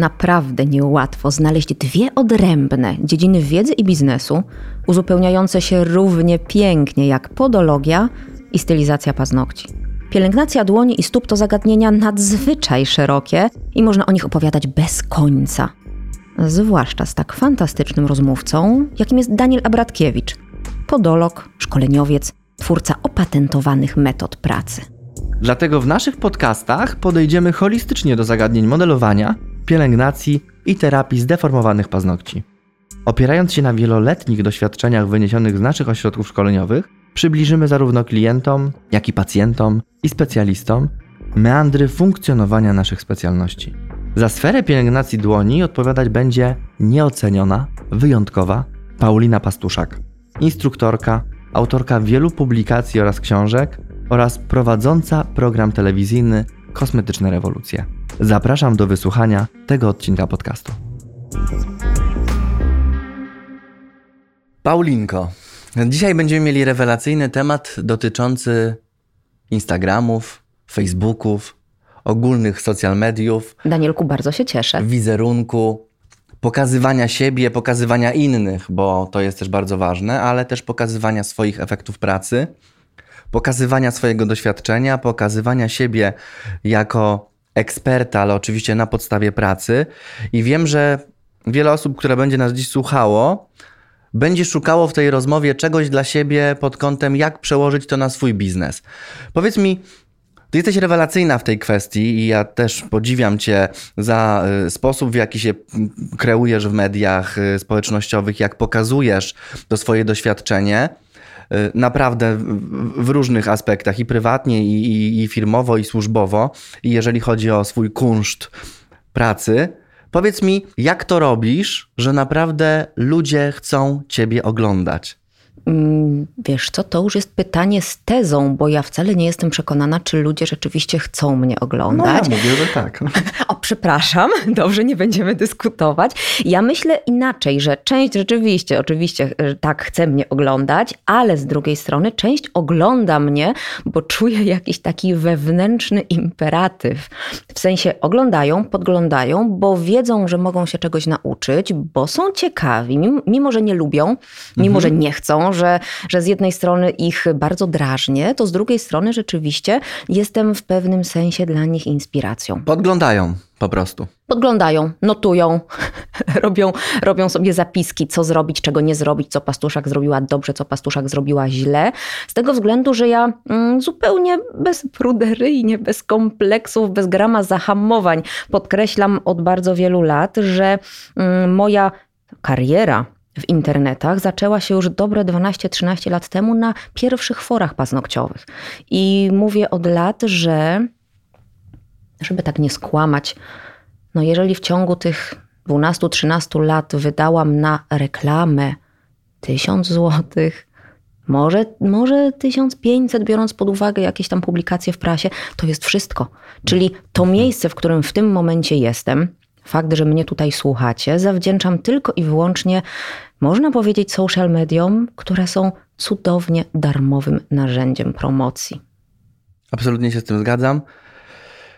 Naprawdę niełatwo znaleźć dwie odrębne dziedziny wiedzy i biznesu, uzupełniające się równie pięknie jak podologia i stylizacja paznokci. Pielęgnacja dłoni i stóp to zagadnienia nadzwyczaj szerokie i można o nich opowiadać bez końca. Zwłaszcza z tak fantastycznym rozmówcą, jakim jest Daniel Abratkiewicz, podolog, szkoleniowiec, twórca opatentowanych metod pracy. Dlatego w naszych podcastach podejdziemy holistycznie do zagadnień modelowania, pielęgnacji i terapii zdeformowanych paznokci. Opierając się na wieloletnich doświadczeniach wyniesionych z naszych ośrodków szkoleniowych, przybliżymy zarówno klientom, jak i pacjentom i specjalistom meandry funkcjonowania naszych specjalności. Za sferę pielęgnacji dłoni odpowiadać będzie nieoceniona, wyjątkowa Paulina Pastuszak, instruktorka, autorka wielu publikacji oraz książek oraz prowadząca program telewizyjny Kosmetyczne Rewolucje. Zapraszam do wysłuchania tego odcinka podcastu. Paulinko, dzisiaj będziemy mieli rewelacyjny temat dotyczący Instagramów, Facebooków, ogólnych social mediów. Danielku, bardzo się cieszę. Wizerunku, pokazywania siebie, pokazywania innych, bo to jest też bardzo ważne, ale też pokazywania swoich efektów pracy, pokazywania swojego doświadczenia, pokazywania siebie jako eksperta, ale oczywiście na podstawie pracy. I wiem, że wiele osób, które będzie nas dziś słuchało, będzie szukało w tej rozmowie czegoś dla siebie pod kątem, jak przełożyć to na swój biznes. Powiedz mi, ty jesteś rewelacyjna w tej kwestii i ja też podziwiam Cię za y, sposób, w jaki się kreujesz w mediach y, społecznościowych, jak pokazujesz to swoje doświadczenie. Y, naprawdę w różnych aspektach, i prywatnie, i, i, i firmowo, i służbowo, i jeżeli chodzi o swój kunszt pracy. Powiedz mi, jak to robisz, że naprawdę ludzie chcą Ciebie oglądać? Mm, wiesz co, to już jest pytanie z tezą, bo ja wcale nie jestem przekonana, czy ludzie rzeczywiście chcą mnie oglądać. No ja mówię, że tak. O, przepraszam, dobrze, nie będziemy dyskutować. Ja myślę inaczej, że część rzeczywiście, oczywiście tak chce mnie oglądać, ale z drugiej strony część ogląda mnie, bo czuje jakiś taki wewnętrzny imperatyw. W sensie oglądają, podglądają, bo wiedzą, że mogą się czegoś nauczyć, bo są ciekawi, mimo, mimo że nie lubią, mimo mhm. że nie chcą, że, że z jednej strony ich bardzo drażnię, to z drugiej strony rzeczywiście jestem w pewnym sensie dla nich inspiracją. Podglądają po prostu. Podglądają, notują, robią, robią sobie zapiski, co zrobić, czego nie zrobić, co pastuszak zrobiła dobrze, co pastuszak zrobiła źle. Z tego względu, że ja mm, zupełnie bezpruderyjnie, bez kompleksów, bez grama zahamowań podkreślam od bardzo wielu lat, że mm, moja kariera w internetach zaczęła się już dobre 12-13 lat temu na pierwszych forach paznokciowych. I mówię od lat, że żeby tak nie skłamać, no jeżeli w ciągu tych 12-13 lat wydałam na reklamę 1000 złotych, może, może 1500, biorąc pod uwagę jakieś tam publikacje w prasie, to jest wszystko. Czyli to miejsce, w którym w tym momencie jestem, fakt, że mnie tutaj słuchacie, zawdzięczam tylko i wyłącznie, można powiedzieć, social mediom, które są cudownie darmowym narzędziem promocji. Absolutnie się z tym zgadzam.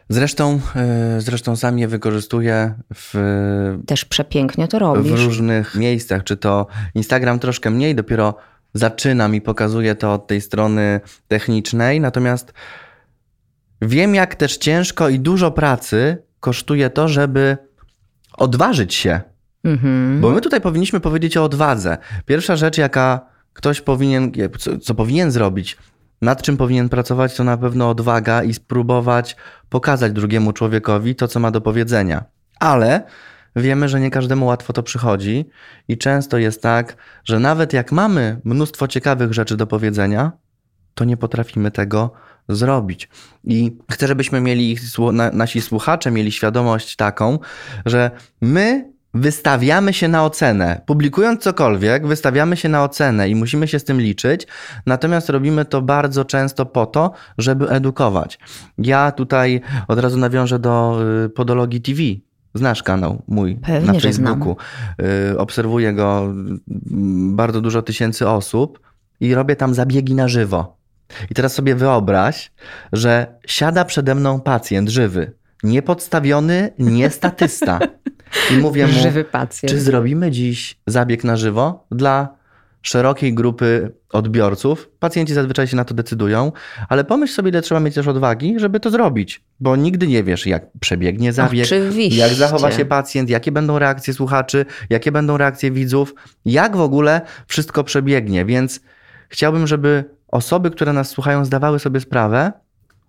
Zresztą, e, zresztą sam je wykorzystuję w. Też przepięknie to robisz. W różnych miejscach. Czy to Instagram troszkę mniej, dopiero zaczynam i pokazuję to od tej strony technicznej. Natomiast wiem, jak też ciężko i dużo pracy kosztuje to, żeby odważyć się. Mhm. Bo my tutaj powinniśmy powiedzieć o odwadze. Pierwsza rzecz, jaka ktoś powinien, co, co powinien zrobić, nad czym powinien pracować, to na pewno odwaga i spróbować pokazać drugiemu człowiekowi to, co ma do powiedzenia. Ale wiemy, że nie każdemu łatwo to przychodzi i często jest tak, że nawet jak mamy mnóstwo ciekawych rzeczy do powiedzenia, to nie potrafimy tego zrobić. I chcę, żebyśmy mieli, nasi słuchacze mieli świadomość taką, że my wystawiamy się na ocenę. Publikując cokolwiek, wystawiamy się na ocenę i musimy się z tym liczyć, natomiast robimy to bardzo często po to, żeby edukować. Ja tutaj od razu nawiążę do y, Podologii TV. Znasz kanał mój Pewnie, na Facebooku. Y, obserwuję go mm, bardzo dużo tysięcy osób i robię tam zabiegi na żywo. I teraz sobie wyobraź, że siada przede mną pacjent żywy. niepodstawiony, nie statysta. I mówię mu, Żywy pacjent. czy zrobimy dziś zabieg na żywo dla szerokiej grupy odbiorców. Pacjenci zazwyczaj się na to decydują, ale pomyśl sobie, ile trzeba mieć też odwagi, żeby to zrobić, bo nigdy nie wiesz, jak przebiegnie zabieg, Oczywiście. jak zachowa się pacjent, jakie będą reakcje słuchaczy, jakie będą reakcje widzów, jak w ogóle wszystko przebiegnie. Więc chciałbym, żeby osoby, które nas słuchają, zdawały sobie sprawę,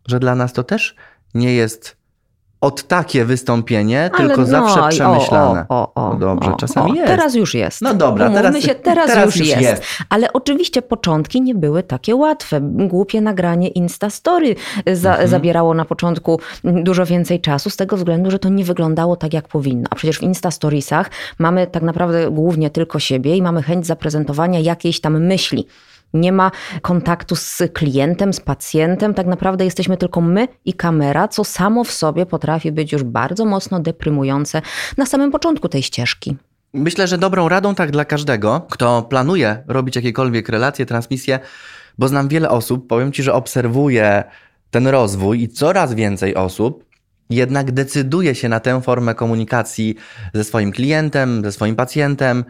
że dla nas to też nie jest od takie wystąpienie, Ale tylko no, zawsze i o, przemyślane. O, o, o, No dobrze, o, czasami jest. Teraz już jest. No dobra, Umówmy teraz- się, teraz, teraz już, już jest. jest. Ale oczywiście początki nie były takie łatwe. Głupie nagranie Instastory za, Mhm. zabierało na początku dużo więcej czasu, z tego względu, że to nie wyglądało tak, jak powinno. A przecież w Instastoriesach mamy tak naprawdę głównie tylko siebie i mamy chęć zaprezentowania jakiejś tam myśli. Nie ma kontaktu z klientem, z pacjentem. Tak naprawdę jesteśmy tylko my i kamera, co samo w sobie potrafi być już bardzo mocno deprymujące na samym początku tej ścieżki. Myślę, że dobrą radą tak dla każdego, kto planuje robić jakiekolwiek relacje, transmisje, bo znam wiele osób, powiem Ci, że obserwuję ten rozwój i coraz więcej osób jednak decyduje się na tę formę komunikacji ze swoim klientem, ze swoim pacjentem,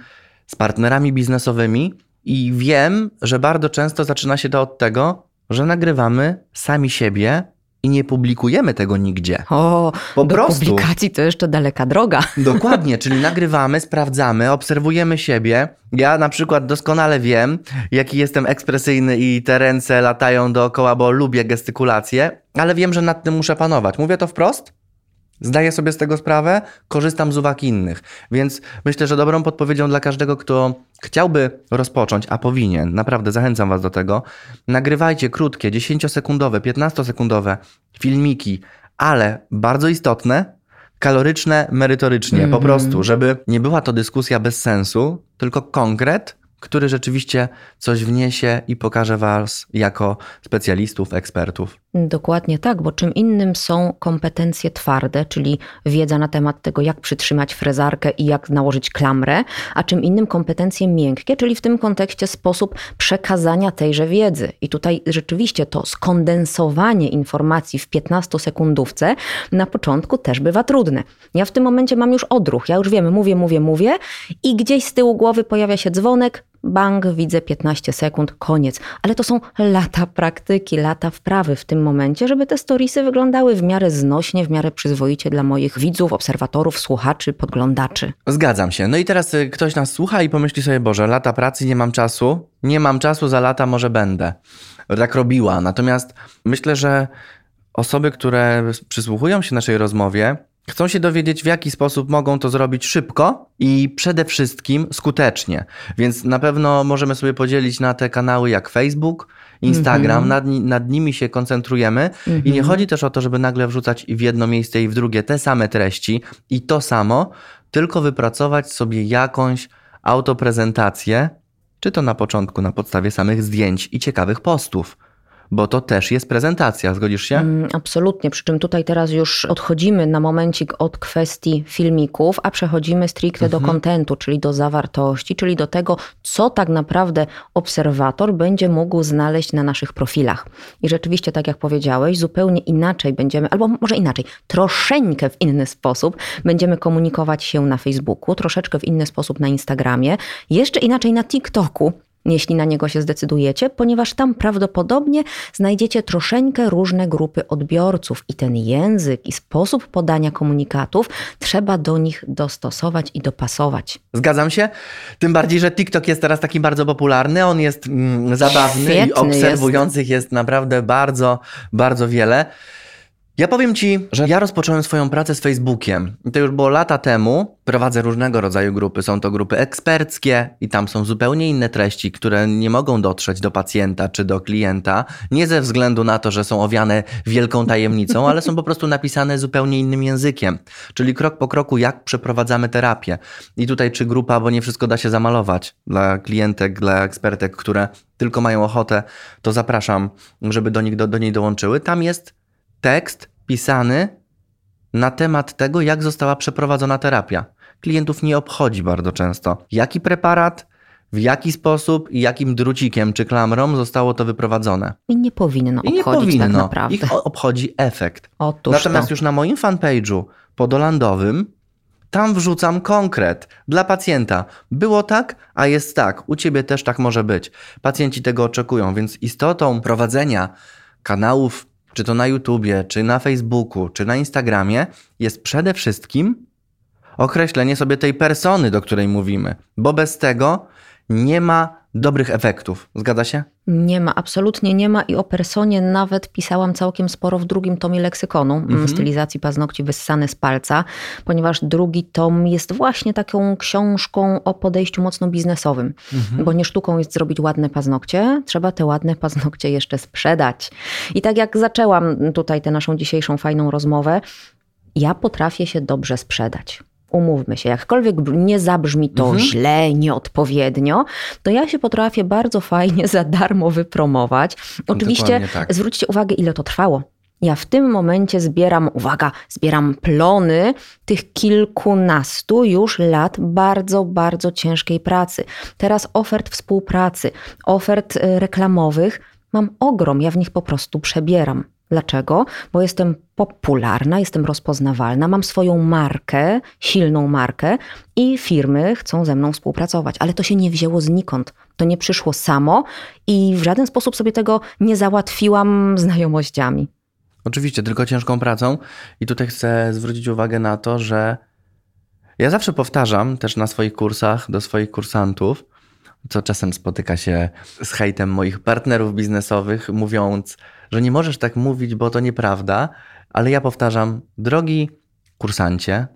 z partnerami biznesowymi i wiem, że bardzo często zaczyna się to od tego, że nagrywamy sami siebie i nie publikujemy tego nigdzie. O, Po do prostu. publikacji to jeszcze daleka droga. Dokładnie, czyli nagrywamy, sprawdzamy, obserwujemy siebie. Ja na przykład doskonale wiem, jaki jestem ekspresyjny i te ręce latają dookoła, bo lubię gestykulację, ale wiem, że nad tym muszę panować. Mówię to wprost? Zdaję sobie z tego sprawę, korzystam z uwag innych. Więc myślę, że dobrą podpowiedzią dla każdego, kto chciałby rozpocząć, a powinien, naprawdę zachęcam Was do tego, nagrywajcie krótkie, 10-sekundowe, 15-sekundowe filmiki, ale bardzo istotne, kaloryczne merytorycznie, po Mhm. prostu, żeby nie była to dyskusja bez sensu, tylko konkret, który rzeczywiście coś wniesie i pokaże Was jako specjalistów, ekspertów. Dokładnie tak, bo czym innym są kompetencje twarde, czyli wiedza na temat tego, jak przytrzymać frezarkę i jak nałożyć klamrę, a czym innym kompetencje miękkie, czyli w tym kontekście sposób przekazania tejże wiedzy. I tutaj rzeczywiście to skondensowanie informacji w 15-sekundówce na początku też bywa trudne. Ja w tym momencie mam już odruch, ja już wiem, mówię, mówię, mówię i gdzieś z tyłu głowy pojawia się dzwonek, bang, widzę 15 sekund, koniec. Ale to są lata praktyki, lata wprawy w tym momencie, żeby te storiesy wyglądały w miarę znośnie, w miarę przyzwoicie dla moich widzów, obserwatorów, słuchaczy, podglądaczy. Zgadzam się. No i teraz y, ktoś nas słucha i pomyśli sobie, Boże, lata pracy, nie mam czasu. Nie mam czasu, za lata może będę. Tak robiła. Natomiast myślę, że osoby, które przysłuchują się naszej rozmowie, chcą się dowiedzieć, w jaki sposób mogą to zrobić szybko i przede wszystkim skutecznie. Więc na pewno możemy sobie podzielić na te kanały jak Facebook, Instagram, nad, ni- nad nimi się koncentrujemy. I nie chodzi też o to, żeby nagle wrzucać i w jedno miejsce i w drugie te same treści i to samo, tylko wypracować sobie jakąś autoprezentację, czy to na początku na podstawie samych zdjęć i ciekawych postów, bo to też jest prezentacja, zgodzisz się? Mm, Absolutnie, przy czym tutaj teraz już odchodzimy na momencik od kwestii filmików, a przechodzimy stricte do kontentu, czyli do zawartości, czyli do tego, co tak naprawdę obserwator będzie mógł znaleźć na naszych profilach. I rzeczywiście, tak jak powiedziałeś, zupełnie inaczej będziemy, albo może inaczej, troszeczkę w inny sposób będziemy komunikować się na Facebooku, troszeczkę w inny sposób na Instagramie, jeszcze inaczej na TikToku, jeśli na niego się zdecydujecie, ponieważ tam prawdopodobnie znajdziecie troszeczkę różne grupy odbiorców i ten język i sposób podania komunikatów trzeba do nich dostosować i dopasować. Zgadzam się. Tym bardziej, że TikTok jest teraz taki bardzo popularny, on jest mm, zabawny i Świetny obserwujących jest. naprawdę bardzo, bardzo wiele. Ja powiem Ci, że ja rozpocząłem swoją pracę z Facebookiem. To już było lata temu. Prowadzę różnego rodzaju grupy. Są to grupy eksperckie i tam są zupełnie inne treści, które nie mogą dotrzeć do pacjenta czy do klienta. Nie ze względu na to, że są owiane wielką tajemnicą, ale są po prostu napisane zupełnie innym językiem. Czyli krok po kroku, jak przeprowadzamy terapię. I tutaj czy grupa, bo nie wszystko da się zamalować dla klientek, dla ekspertek, które tylko mają ochotę, to zapraszam, żeby do, nich, do, do niej dołączyły. Tam jest tekst pisany na temat tego, jak została przeprowadzona terapia. Klientów nie obchodzi bardzo często, jaki preparat, w jaki sposób i jakim drucikiem czy klamrą zostało to wyprowadzone. I nie powinno I nie obchodzić powinno. tak naprawdę. Ich obchodzi efekt. Otóż Natomiast to. już na moim fanpage'u podolandowym tam wrzucam konkret dla pacjenta. Było tak, a jest tak. U ciebie też tak może być. Pacjenci tego oczekują, więc istotą prowadzenia kanałów, czy to na YouTubie, czy na Facebooku, czy na Instagramie, jest przede wszystkim określenie sobie tej persony, do której mówimy, bo bez tego nie ma dobrych efektów. Zgadza się? Nie ma, absolutnie nie ma i o personie nawet pisałam całkiem sporo w drugim tomie leksykonu Mhm. stylizacji paznokci wyssane z palca, ponieważ drugi tom jest właśnie taką książką o podejściu mocno biznesowym, Mhm. bo nie sztuką jest zrobić ładne paznokcie, trzeba te ładne paznokcie jeszcze sprzedać. I tak jak zaczęłam tutaj tę naszą dzisiejszą fajną rozmowę, ja potrafię się dobrze sprzedać. Umówmy się, jakkolwiek nie zabrzmi to Mhm. źle, nieodpowiednio, to ja się potrafię bardzo fajnie za darmo wypromować. Oczywiście tak. zwróćcie uwagę, ile to trwało. Ja w tym momencie zbieram, uwaga, zbieram plony tych kilkunastu już lat bardzo, bardzo ciężkiej pracy. Teraz ofert współpracy, ofert e, reklamowych mam ogrom, ja w nich po prostu przebieram. Dlaczego? Bo jestem popularna, jestem rozpoznawalna, mam swoją markę, silną markę i firmy chcą ze mną współpracować. Ale to się nie wzięło znikąd. To nie przyszło samo i w żaden sposób sobie tego nie załatwiłam znajomościami. Oczywiście, tylko ciężką pracą. I tutaj chcę zwrócić uwagę na to, że ja zawsze powtarzam też na swoich kursach do swoich kursantów, co czasem spotyka się z hejtem moich partnerów biznesowych, mówiąc, że nie możesz tak mówić, bo to nieprawda, ale ja powtarzam, drogi kursancie,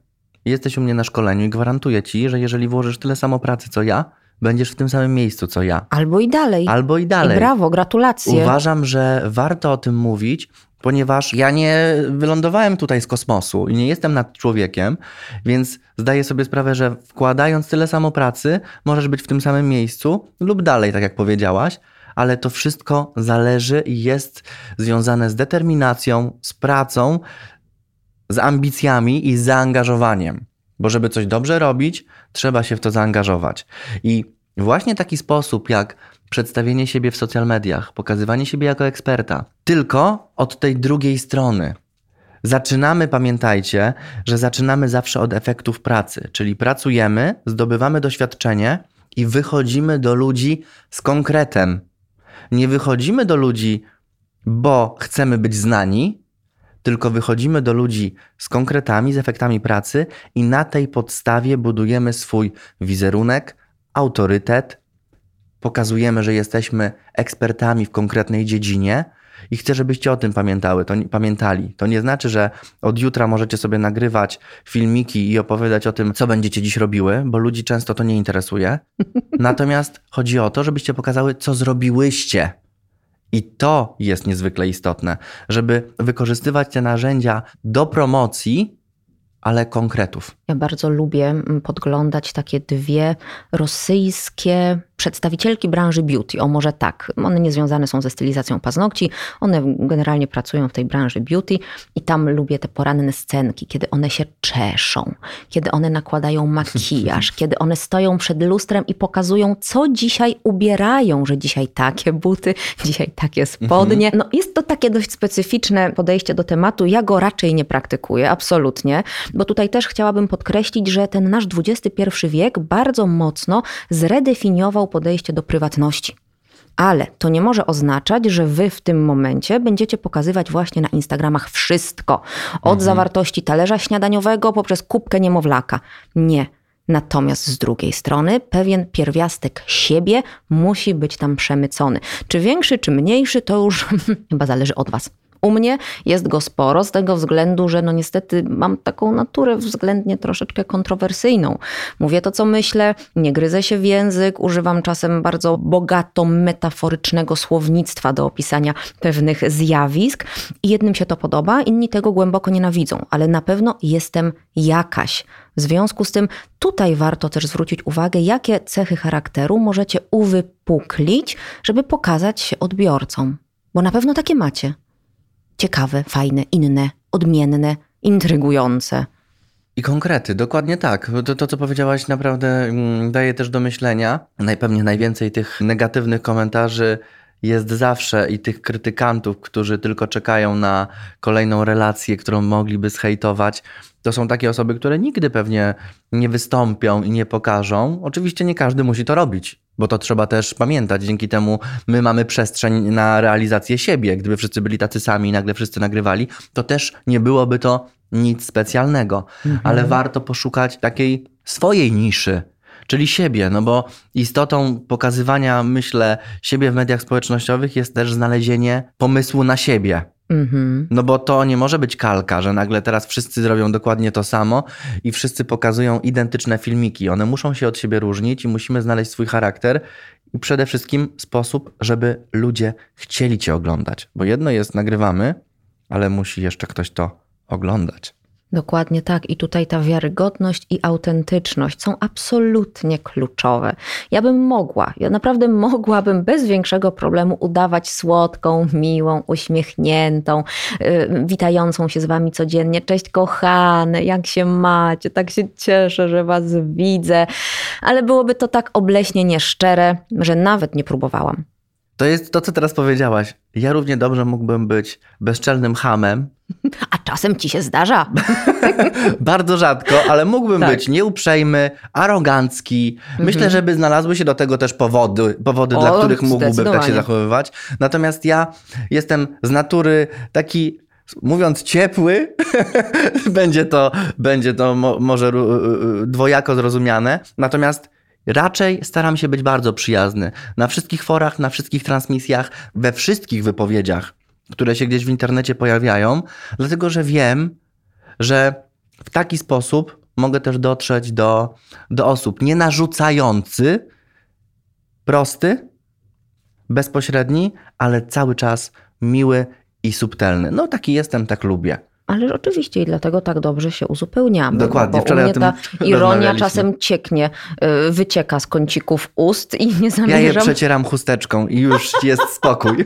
jesteś u mnie na szkoleniu i gwarantuję ci, że jeżeli włożysz tyle samo pracy co ja, będziesz w tym samym miejscu co ja. Albo i dalej. Albo i I dalej. brawo, gratulacje. Uważam, że warto o tym mówić, ponieważ ja nie wylądowałem tutaj z kosmosu i nie jestem nad człowiekiem, więc zdaję sobie sprawę, że wkładając tyle samo pracy, możesz być w tym samym miejscu lub dalej, tak jak powiedziałaś, ale to wszystko zależy i jest związane z determinacją, z pracą, z ambicjami i z zaangażowaniem. Bo żeby coś dobrze robić, trzeba się w to zaangażować. I właśnie taki sposób, jak przedstawienie siebie w social mediach, pokazywanie siebie jako eksperta, tylko od tej drugiej strony. Zaczynamy, pamiętajcie, że zaczynamy zawsze od efektów pracy, czyli pracujemy, zdobywamy doświadczenie i wychodzimy do ludzi z konkretem. Nie wychodzimy do ludzi, bo chcemy być znani, tylko wychodzimy do ludzi z konkretami, z efektami pracy i na tej podstawie budujemy swój wizerunek, autorytet, pokazujemy, że jesteśmy ekspertami w konkretnej dziedzinie i chcę, żebyście o tym pamiętały, to, pamiętali. To nie znaczy, że od jutra możecie sobie nagrywać filmiki i opowiadać o tym, co będziecie dziś robiły, bo ludzi często to nie interesuje. Natomiast chodzi o to, żebyście pokazały, co zrobiłyście. I to jest niezwykle istotne, żeby wykorzystywać te narzędzia do promocji, ale konkretów. Ja bardzo lubię mm, podglądać takie dwie rosyjskie przedstawicielki branży beauty. O może tak, one nie związane są ze stylizacją paznokci, one generalnie pracują w tej branży beauty i tam lubię te poranne scenki, kiedy one się czeszą, kiedy one nakładają makijaż, kiedy one stoją przed lustrem i pokazują, co dzisiaj ubierają, że dzisiaj takie buty, dzisiaj takie spodnie. No jest to takie dość specyficzne podejście do tematu. Ja go raczej nie praktykuję, absolutnie, bo tutaj też chciałabym podkreślić, że ten nasz XXI wiek bardzo mocno zredefiniował podejście do prywatności. Ale to nie może oznaczać, że wy w tym momencie będziecie pokazywać właśnie na Instagramach wszystko. Od zawartości talerza śniadaniowego poprzez kubkę niemowlaka. Nie. Natomiast z drugiej strony pewien pierwiastek siebie musi być tam przemycony. Czy większy, czy mniejszy, to już chyba zależy od was. U mnie jest go sporo z tego względu, że no niestety mam taką naturę względnie troszeczkę kontrowersyjną. Mówię to, co myślę, nie gryzę się w język, używam czasem bardzo bogato metaforycznego słownictwa do opisania pewnych zjawisk. I jednym się to podoba, inni tego głęboko nienawidzą, ale na pewno jestem jakaś. W związku z tym tutaj warto też zwrócić uwagę, jakie cechy charakteru możecie uwypuklić, żeby pokazać się odbiorcom. Bo na pewno takie macie ciekawe, fajne, inne, odmienne, intrygujące. I konkrety, dokładnie tak. To, to, co powiedziałaś, naprawdę mm, daje też do myślenia. Najpewnie najwięcej tych negatywnych komentarzy jest zawsze i tych krytykantów, którzy tylko czekają na kolejną relację, którą mogliby zhejtować. To są takie osoby, które nigdy pewnie nie wystąpią i nie pokażą. Oczywiście nie każdy musi to robić, bo to trzeba też pamiętać. Dzięki temu my mamy przestrzeń na realizację siebie. Gdyby wszyscy byli tacy sami i nagle wszyscy nagrywali, to też nie byłoby to nic specjalnego. Mhm. Ale warto poszukać takiej swojej niszy czyli siebie, no bo istotą pokazywania, myślę, siebie w mediach społecznościowych jest też znalezienie pomysłu na siebie. Mhm. No bo to nie może być kalka, że nagle teraz wszyscy zrobią dokładnie to samo i wszyscy pokazują identyczne filmiki. One muszą się od siebie różnić i musimy znaleźć swój charakter i przede wszystkim sposób, żeby ludzie chcieli cię oglądać. Bo jedno jest nagrywamy, ale musi jeszcze ktoś to oglądać. Dokładnie tak. I tutaj ta wiarygodność i autentyczność są absolutnie kluczowe. Ja bym mogła, ja naprawdę mogłabym bez większego problemu udawać słodką, miłą, uśmiechniętą, yy, witającą się z wami codziennie. Cześć kochane, jak się macie? Tak się cieszę, że was widzę. Ale byłoby to tak obleśnie nieszczere, że nawet nie próbowałam. To jest to, co teraz powiedziałaś. Ja równie dobrze mógłbym być bezczelnym hamem. A czasem ci się zdarza. Bardzo rzadko, ale mógłbym tak. być nieuprzejmy, arogancki. Myślę, mhm. żeby znalazły się do tego też powody, powody o, dla których mógłbym tak się zachowywać. Natomiast ja jestem z natury taki mówiąc ciepły, będzie to, będzie to mo może dwojako zrozumiane. Natomiast Raczej staram się być bardzo przyjazny. Na wszystkich forach, na wszystkich transmisjach, we wszystkich wypowiedziach, które się gdzieś w internecie pojawiają, dlatego że wiem, że w taki sposób mogę też dotrzeć do, do osób nie narzucający, prosty, bezpośredni, ale cały czas miły i subtelny. No taki jestem, tak lubię. Ale oczywiście i dlatego tak dobrze się uzupełniamy. Dokładnie, bo, wczoraj ta ironia czasem cieknie, y, wycieka z kącików ust i nie zamierzam... Ja je przecieram chusteczką i już jest spokój.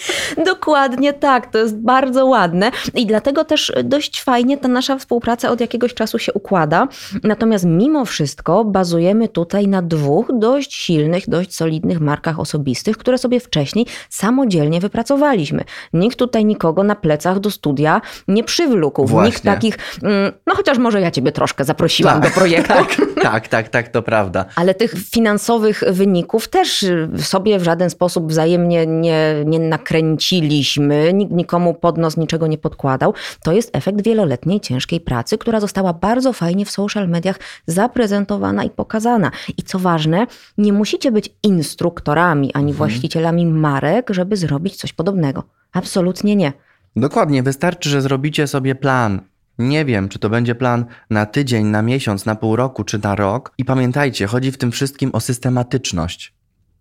Dokładnie tak, to jest bardzo ładne i dlatego też dość fajnie ta nasza współpraca od jakiegoś czasu się układa. Natomiast mimo wszystko bazujemy tutaj na dwóch dość silnych, dość solidnych markach osobistych, które sobie wcześniej samodzielnie wypracowaliśmy. Nikt tutaj nikogo na plecach do studia nie przywlókł. Właśnie. Nikt takich, mm, no chociaż może ja ciebie troszkę zaprosiłam tak. do projektu. Tak, tak, tak, tak, to prawda. Ale tych finansowych wyników też sobie w żaden sposób wzajemnie nie, nie nakręciliśmy, nikt nikomu pod nos niczego nie podkładał. To jest efekt wieloletniej ciężkiej pracy, która została bardzo fajnie w social mediach zaprezentowana i pokazana. I co ważne, nie musicie być instruktorami ani mhm. właścicielami marek, żeby zrobić coś podobnego. Absolutnie nie. Dokładnie, wystarczy, że zrobicie sobie plan. Nie wiem, czy to będzie plan na tydzień, na miesiąc, na pół roku, czy na rok. I pamiętajcie, chodzi w tym wszystkim o systematyczność.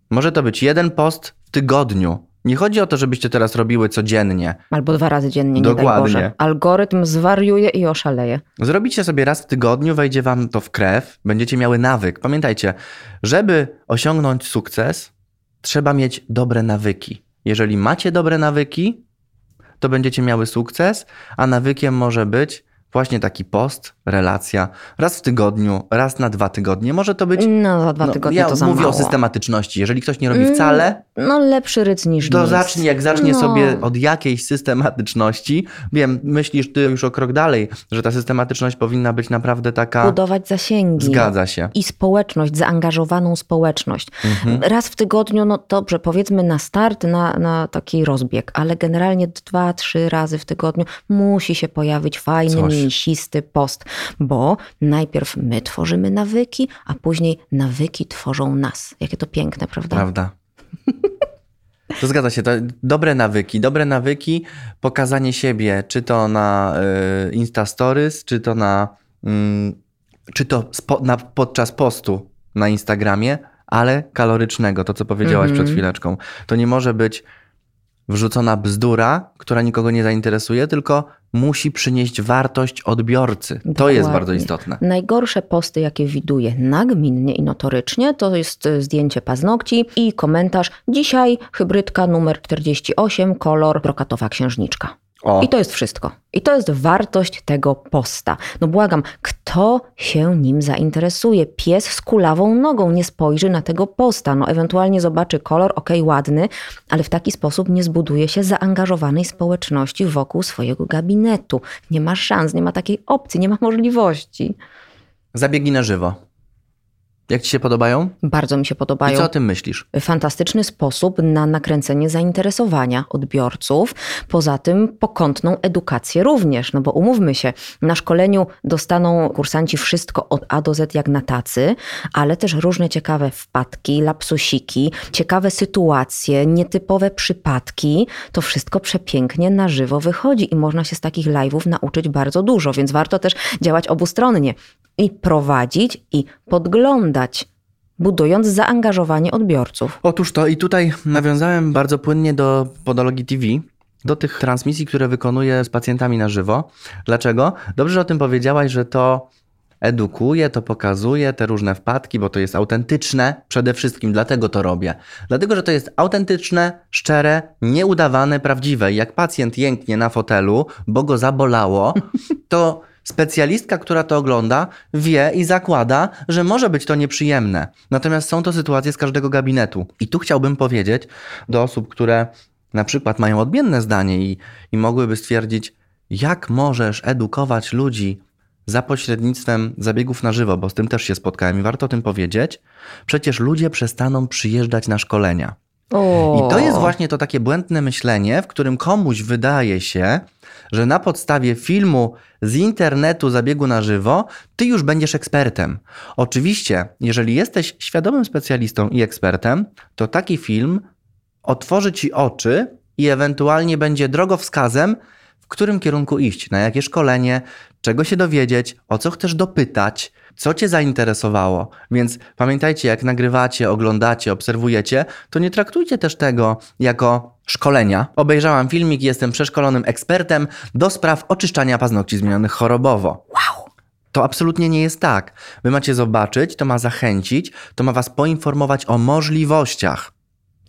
Może to być jeden post w tygodniu, nie chodzi o to, żebyście teraz robiły codziennie. Albo dwa razy dziennie, Dokładnie. nie Algorytm zwariuje i oszaleje. Zrobicie sobie raz w tygodniu, wejdzie wam to w krew, będziecie miały nawyk. Pamiętajcie, żeby osiągnąć sukces, trzeba mieć dobre nawyki. Jeżeli macie dobre nawyki, to będziecie miały sukces, a nawykiem może być Właśnie taki post, relacja, raz w tygodniu, raz na dwa tygodnie. Może to być. No, za dwa no, tygodnie ja to za mówię mało. o systematyczności. Jeżeli ktoś nie robi wcale. Mm, no, lepszy ryc niż To zacznie, jak zacznie no. sobie od jakiejś systematyczności. Wiem, myślisz ty już o krok dalej, że ta systematyczność powinna być naprawdę taka. Budować zasięgi. Zgadza się. I społeczność, zaangażowaną społeczność. Mhm. Raz w tygodniu, no dobrze, powiedzmy na start, na, na taki rozbieg, ale generalnie dwa, trzy razy w tygodniu musi się pojawić fajny, Coś mięsisty post, bo najpierw my tworzymy nawyki, a później nawyki tworzą nas. Jakie to piękne, prawda? Prawda. To zgadza się. To dobre nawyki. Dobre nawyki, pokazanie siebie, czy to na y, Insta Stories, czy to na, y, czy to spo, na, podczas postu na Instagramie, ale kalorycznego, to co powiedziałaś mm -hmm. przed chwileczką. To nie może być wrzucona bzdura, która nikogo nie zainteresuje, tylko musi przynieść wartość odbiorcy. Dokładnie. To jest bardzo istotne. Najgorsze posty, jakie widuję nagminnie i notorycznie, to jest e, zdjęcie paznokci i komentarz. Dzisiaj hybrydka numer 48, kolor brokatowa księżniczka. O. I to jest wszystko. I to jest wartość tego posta. No błagam, kto się nim zainteresuje? Pies z kulawą nogą nie spojrzy na tego posta. No ewentualnie zobaczy kolor, ok, ładny, ale w taki sposób nie zbuduje się zaangażowanej społeczności wokół swojego gabinetu. Nie ma szans, nie ma takiej opcji, nie ma możliwości. Zabiegi na żywo. Jak ci się podobają? Bardzo mi się podobają. I co o tym myślisz? fantastyczny sposób na nakręcenie zainteresowania odbiorców. Poza tym pokątną edukację również, no bo umówmy się, na szkoleniu dostaną kursanci wszystko od A do Z jak na tacy, ale też różne ciekawe wpadki, lapsusiki, ciekawe sytuacje, nietypowe przypadki. To wszystko przepięknie na żywo wychodzi i można się z takich live'ów nauczyć bardzo dużo, więc warto też działać obustronnie i prowadzić i podglądać, budując zaangażowanie odbiorców. Otóż to i tutaj nawiązałem bardzo płynnie do podologii TV, do tych transmisji, które wykonuję z pacjentami na żywo. Dlaczego? Dobrze, że o tym powiedziałaś, że to edukuje, to pokazuje te różne wpadki, bo to jest autentyczne. Przede wszystkim dlatego to robię. Dlatego, że to jest autentyczne, szczere, nieudawane, prawdziwe. Jak pacjent jęknie na fotelu, bo go zabolało, to Specjalistka, która to ogląda, wie i zakłada, że może być to nieprzyjemne. Natomiast są to sytuacje z każdego gabinetu. I tu chciałbym powiedzieć do osób, które na przykład mają odmienne zdanie i, i mogłyby stwierdzić, jak możesz edukować ludzi za pośrednictwem zabiegów na żywo, bo z tym też się spotkałem i warto o tym powiedzieć. Przecież ludzie przestaną przyjeżdżać na szkolenia. O. I to jest właśnie to takie błędne myślenie, w którym komuś wydaje się, że na podstawie filmu z internetu zabiegu na żywo, ty już będziesz ekspertem. Oczywiście, jeżeli jesteś świadomym specjalistą i ekspertem, to taki film otworzy ci oczy i ewentualnie będzie drogowskazem, w którym kierunku iść, na jakie szkolenie, czego się dowiedzieć, o co chcesz dopytać, co Cię zainteresowało. Więc pamiętajcie, jak nagrywacie, oglądacie, obserwujecie, to nie traktujcie też tego jako szkolenia. Obejrzałam filmik jestem przeszkolonym ekspertem do spraw oczyszczania paznokci zmienionych chorobowo. Wow! To absolutnie nie jest tak. Wy macie zobaczyć, to ma zachęcić, to ma Was poinformować o możliwościach.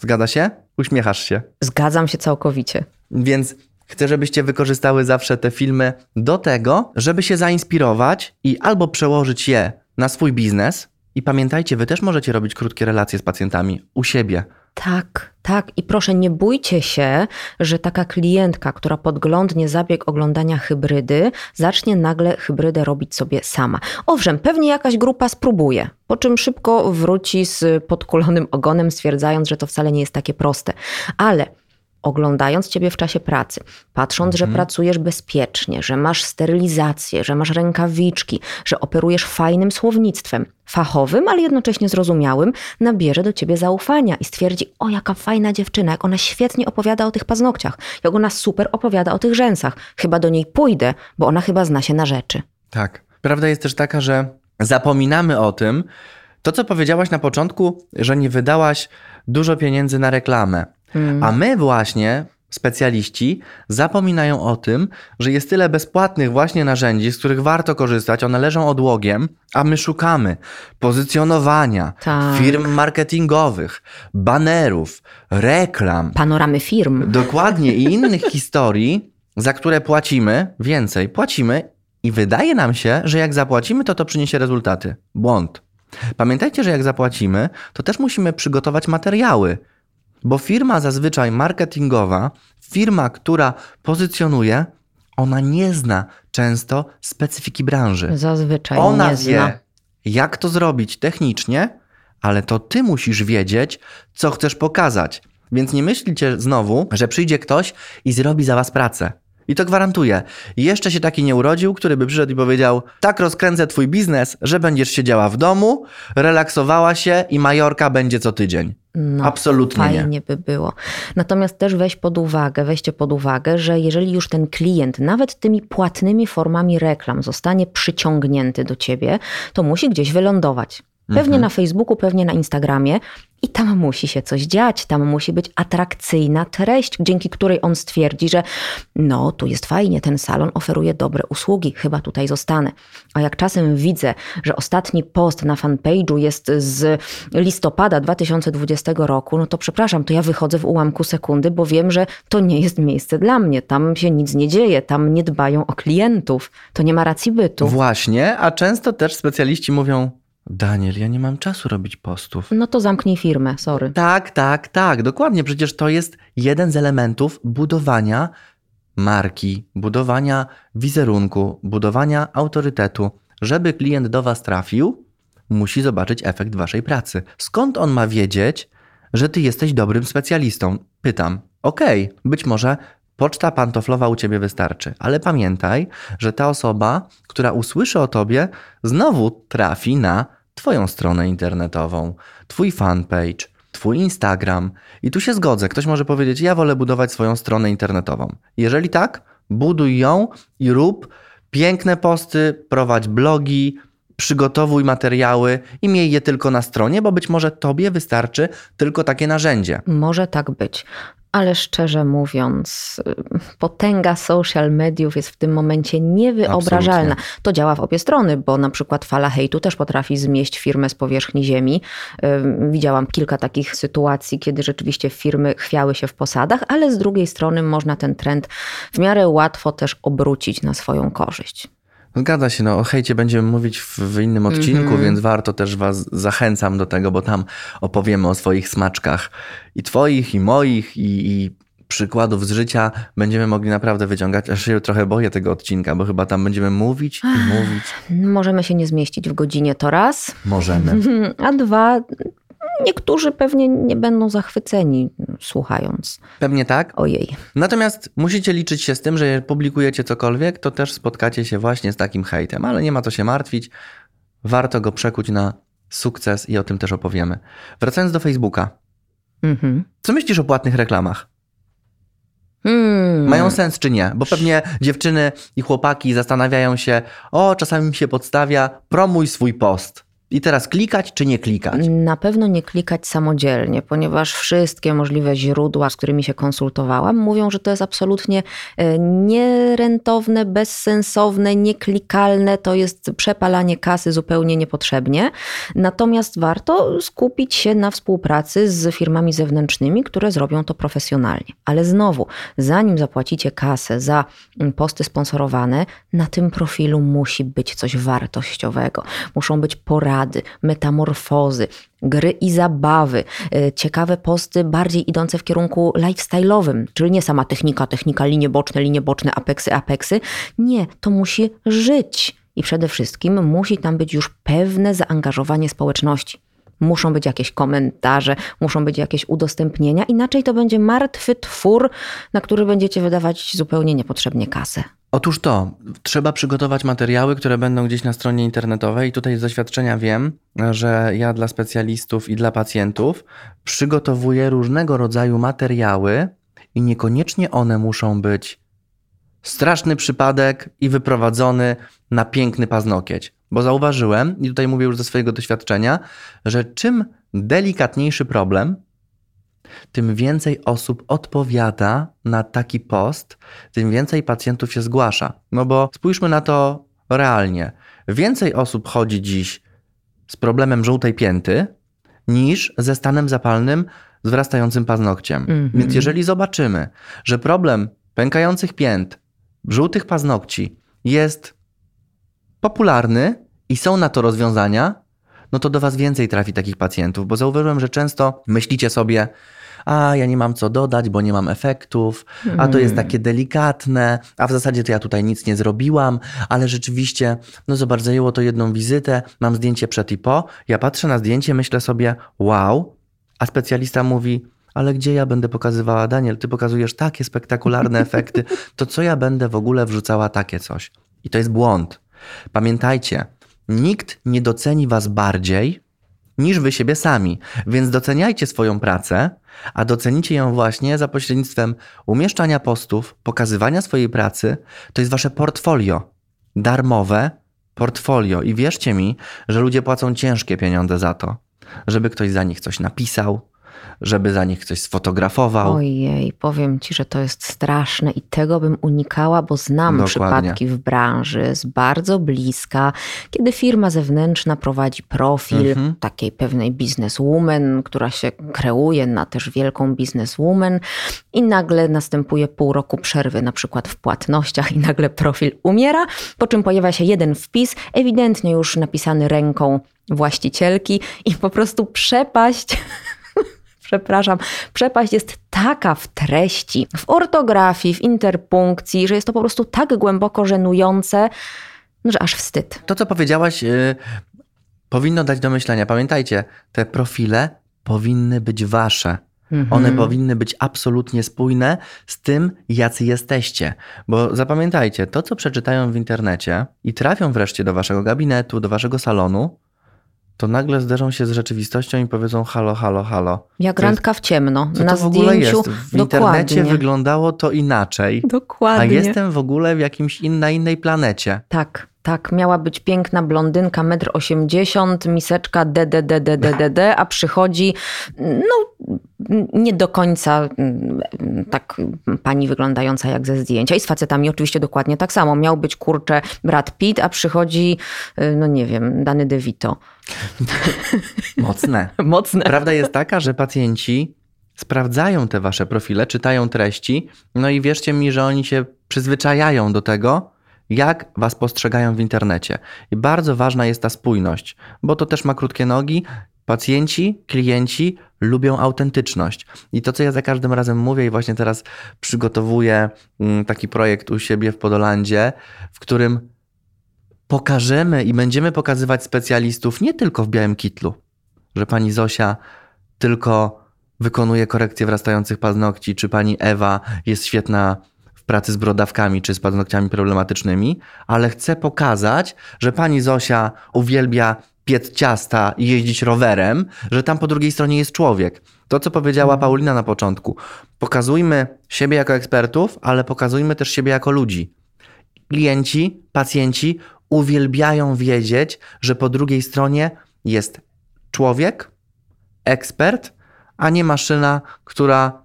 Zgadza się? Uśmiechasz się. Zgadzam się całkowicie. Więc Chcę, żebyście wykorzystały zawsze te filmy do tego, żeby się zainspirować i albo przełożyć je na swój biznes. I pamiętajcie, wy też możecie robić krótkie relacje z pacjentami u siebie. Tak, tak. I proszę, nie bójcie się, że taka klientka, która podglądnie zabieg oglądania hybrydy, zacznie nagle hybrydę robić sobie sama. Owszem, pewnie jakaś grupa spróbuje, po czym szybko wróci z podkulonym ogonem, stwierdzając, że to wcale nie jest takie proste. Ale oglądając ciebie w czasie pracy, patrząc, mhm. że pracujesz bezpiecznie, że masz sterylizację, że masz rękawiczki, że operujesz fajnym słownictwem, fachowym, ale jednocześnie zrozumiałym, nabierze do ciebie zaufania i stwierdzi: O, jaka fajna dziewczyna, jak ona świetnie opowiada o tych paznokciach, jak ona super opowiada o tych rzęsach. Chyba do niej pójdę, bo ona chyba zna się na rzeczy. Tak. Prawda jest też taka, że zapominamy o tym, to co powiedziałaś na początku, że nie wydałaś dużo pieniędzy na reklamę. Mm. A my właśnie, specjaliści, zapominają o tym, że jest tyle bezpłatnych właśnie narzędzi, z których warto korzystać, one leżą odłogiem, a my szukamy pozycjonowania, tak. firm marketingowych, banerów, reklam. Panoramy firm. Dokładnie i innych historii, za które płacimy więcej. Płacimy i wydaje nam się, że jak zapłacimy, to to przyniesie rezultaty. Błąd. Pamiętajcie, że jak zapłacimy, to też musimy przygotować materiały, bo firma zazwyczaj marketingowa, firma, która pozycjonuje, ona nie zna często specyfiki branży. Zazwyczaj ona nie wie, zna. jak to zrobić technicznie, ale to ty musisz wiedzieć, co chcesz pokazać. Więc nie myślicie znowu, że przyjdzie ktoś i zrobi za was pracę. I to gwarantuję. Jeszcze się taki nie urodził, który by przyszedł i powiedział: Tak rozkręcę twój biznes, że będziesz siedziała w domu, relaksowała się i majorka będzie co tydzień. No, Absolutnie fajnie nie. by było. Natomiast też weź pod uwagę, weźcie pod uwagę, że jeżeli już ten klient nawet tymi płatnymi formami reklam zostanie przyciągnięty do ciebie, to musi gdzieś wylądować. Pewnie Mhm. na Facebooku, pewnie na Instagramie. I tam musi się coś dziać, tam musi być atrakcyjna treść, dzięki której on stwierdzi, że no, tu jest fajnie, ten salon oferuje dobre usługi, chyba tutaj zostanę. A jak czasem widzę, że ostatni post na fanpage'u jest z listopada 2020 roku, no to przepraszam, to ja wychodzę w ułamku sekundy, bo wiem, że to nie jest miejsce dla mnie. Tam się nic nie dzieje, tam nie dbają o klientów, to nie ma racji bytu. Właśnie, a często też specjaliści mówią: Daniel, ja nie mam czasu robić postów. No to zamknij firmę, sorry. Tak, tak, tak, dokładnie. Przecież to jest jeden z elementów budowania marki, budowania wizerunku, budowania autorytetu. Żeby klient do Was trafił, musi zobaczyć efekt Waszej pracy. Skąd on ma wiedzieć, że Ty jesteś dobrym specjalistą? Pytam. Okej, być może poczta pantoflowa u Ciebie wystarczy, ale pamiętaj, że ta osoba, która usłyszy o Tobie, znowu trafi na Twoją stronę internetową, Twój fanpage, Twój Instagram. I tu się zgodzę. Ktoś może powiedzieć: Ja wolę budować swoją stronę internetową. Jeżeli tak, buduj ją i rób piękne posty, prowadź blogi, przygotowuj materiały i miej je tylko na stronie, bo być może Tobie wystarczy tylko takie narzędzie. Może tak być. Ale szczerze mówiąc, potęga social mediów jest w tym momencie niewyobrażalna. Absolutnie. To działa w obie strony, bo na przykład fala hejtu też potrafi zmieść firmę z powierzchni ziemi. Widziałam kilka takich sytuacji, kiedy rzeczywiście firmy chwiały się w posadach, ale z drugiej strony można ten trend w miarę łatwo też obrócić na swoją korzyść. Zgadza się, no o hejcie będziemy mówić w, w innym odcinku, więc warto też Was zachęcam do tego, bo tam opowiemy o swoich smaczkach i Twoich, i moich, i, i przykładów z życia będziemy mogli naprawdę wyciągać. Aż się trochę boję tego odcinka, bo chyba tam będziemy mówić i mówić. Możemy się nie zmieścić w godzinie, to raz. Możemy. A dwa, niektórzy pewnie nie będą zachwyceni słuchając. Pewnie tak. Ojej. Natomiast musicie liczyć się z tym, że jak publikujecie cokolwiek, to też spotkacie się właśnie z takim hejtem, ale nie ma co się martwić. Warto go przekuć na sukces i o tym też opowiemy. Wracając do Facebooka. Mhm. Co myślisz o płatnych reklamach? Hmm. Mają sens czy nie? Bo pewnie dziewczyny i chłopaki zastanawiają się, o, czasami mi się podstawia, promuj swój post. I teraz klikać czy nie klikać? Na pewno nie klikać samodzielnie, ponieważ wszystkie możliwe źródła, z którymi się konsultowałam, mówią, że to jest absolutnie e, nierentowne, bezsensowne, nieklikalne, to jest przepalanie kasy zupełnie niepotrzebnie. Natomiast warto skupić się na współpracy z firmami zewnętrznymi, które zrobią to profesjonalnie. Ale znowu, zanim zapłacicie kasę za mm, posty sponsorowane, na tym profilu musi być coś wartościowego. Muszą być porady, metamorfozy, gry i zabawy, y, ciekawe posty bardziej idące w kierunku lifestyle'owym, czyli nie sama technika, technika, linie boczne, linie boczne, apeksy, apeksy. Nie, to musi żyć. I przede wszystkim musi tam być już pewne zaangażowanie społeczności. Muszą być jakieś komentarze, muszą być jakieś udostępnienia, inaczej to będzie martwy twór, na który będziecie wydawać zupełnie niepotrzebnie kasę. Otóż to, trzeba przygotować materiały, które będą gdzieś na stronie internetowej. I tutaj z doświadczenia wiem, że ja dla specjalistów i dla pacjentów przygotowuję różnego rodzaju materiały i niekoniecznie one muszą być straszny przypadek i wyprowadzony na piękny paznokieć. Bo zauważyłem, i tutaj mówię już ze swojego doświadczenia, że czym delikatniejszy problem, tym więcej osób odpowiada na taki post, tym więcej pacjentów się zgłasza. No bo spójrzmy na to realnie. Więcej osób chodzi dziś z problemem żółtej pięty niż ze stanem zapalnym z wyrastającym paznokciem. Mhm. Więc jeżeli zobaczymy, że problem pękających pięt, żółtych paznokci jest popularny i są na to rozwiązania, no to do Was więcej trafi takich pacjentów, bo zauważyłem, że często myślicie sobie, a ja nie mam co dodać, bo nie mam efektów, a to jest takie delikatne, a w zasadzie to ja tutaj nic nie zrobiłam, ale rzeczywiście, no zobacz, zajęło to jedną wizytę, mam zdjęcie przed i po, ja patrzę na zdjęcie, myślę sobie, wow, a specjalista mówi, ale gdzie ja będę pokazywała, Daniel, ty pokazujesz takie spektakularne efekty, to co ja będę w ogóle wrzucała takie coś? I to jest błąd. Pamiętajcie, nikt nie doceni was bardziej niż wy siebie sami, więc doceniajcie swoją pracę, a docenicie ją właśnie za pośrednictwem umieszczania postów, pokazywania swojej pracy. To jest wasze portfolio darmowe, portfolio i wierzcie mi, że ludzie płacą ciężkie pieniądze za to, żeby ktoś za nich coś napisał, żeby za nich coś sfotografował. Ojej, powiem ci, że to jest straszne i tego bym unikała, bo znam Dokładnie. przypadki w branży z bardzo bliska, kiedy firma zewnętrzna prowadzi profil Mhm. takiej pewnej bizneswoman, która się kreuje na też wielką bizneswoman i nagle następuje pół roku przerwy, na przykład w płatnościach i nagle profil umiera, po czym pojawia się jeden wpis, ewidentnie już napisany ręką właścicielki i po prostu przepaść przepraszam, przepaść jest taka w treści, w ortografii, w interpunkcji, że jest to po prostu tak głęboko żenujące, że aż wstyd. To, co powiedziałaś, y, powinno dać do myślenia. Pamiętajcie, te profile powinny być wasze. One Mhm. powinny być absolutnie spójne z tym, jacy jesteście. Bo zapamiętajcie, to co przeczytają w internecie i trafią wreszcie do waszego gabinetu, do waszego salonu, to nagle zderzą się z rzeczywistością i powiedzą halo, halo, halo. Jak To jest- randka w ciemno. Co na to w ogóle zdjęciu jest? W internecie dokładnie. wyglądało to inaczej, a Dokładnie. jestem w ogóle w jakimś in, na innej planecie. Tak, tak. Miała być piękna blondynka, 1,80 m, miseczka DDDDDD, a przychodzi, no nie do końca mm, tak pani wyglądająca jak ze zdjęcia. I z facetami oczywiście dokładnie tak samo. Miał być kurczę Brad Pitt, a przychodzi, y, no nie wiem, Dany DeVito. Mocne. Mocne. Prawda jest taka, że pacjenci sprawdzają te wasze profile, czytają treści, no i wierzcie mi, że oni się przyzwyczajają do tego, jak was postrzegają w internecie. I bardzo ważna jest ta spójność, bo to też ma krótkie nogi. Pacjenci, klienci lubią autentyczność. I to, co ja za każdym razem mówię, i właśnie teraz przygotowuję mm, taki projekt u siebie w Podolandzie, w którym pokażemy i będziemy pokazywać specjalistów nie tylko w białym kitlu, że pani Zosia tylko wykonuje korekcję wrastających paznokci, czy pani Ewa jest świetna w pracy z brodawkami czy z paznokciami problematycznymi, ale chcę pokazać, że pani Zosia uwielbia piec ciasta i jeździć rowerem, że tam po drugiej stronie jest człowiek. To, co powiedziała Paulina na początku. Pokazujmy siebie jako ekspertów, ale pokazujmy też siebie jako ludzi. Klienci, pacjenci uwielbiają wiedzieć, że po drugiej stronie jest człowiek, ekspert, a nie maszyna, która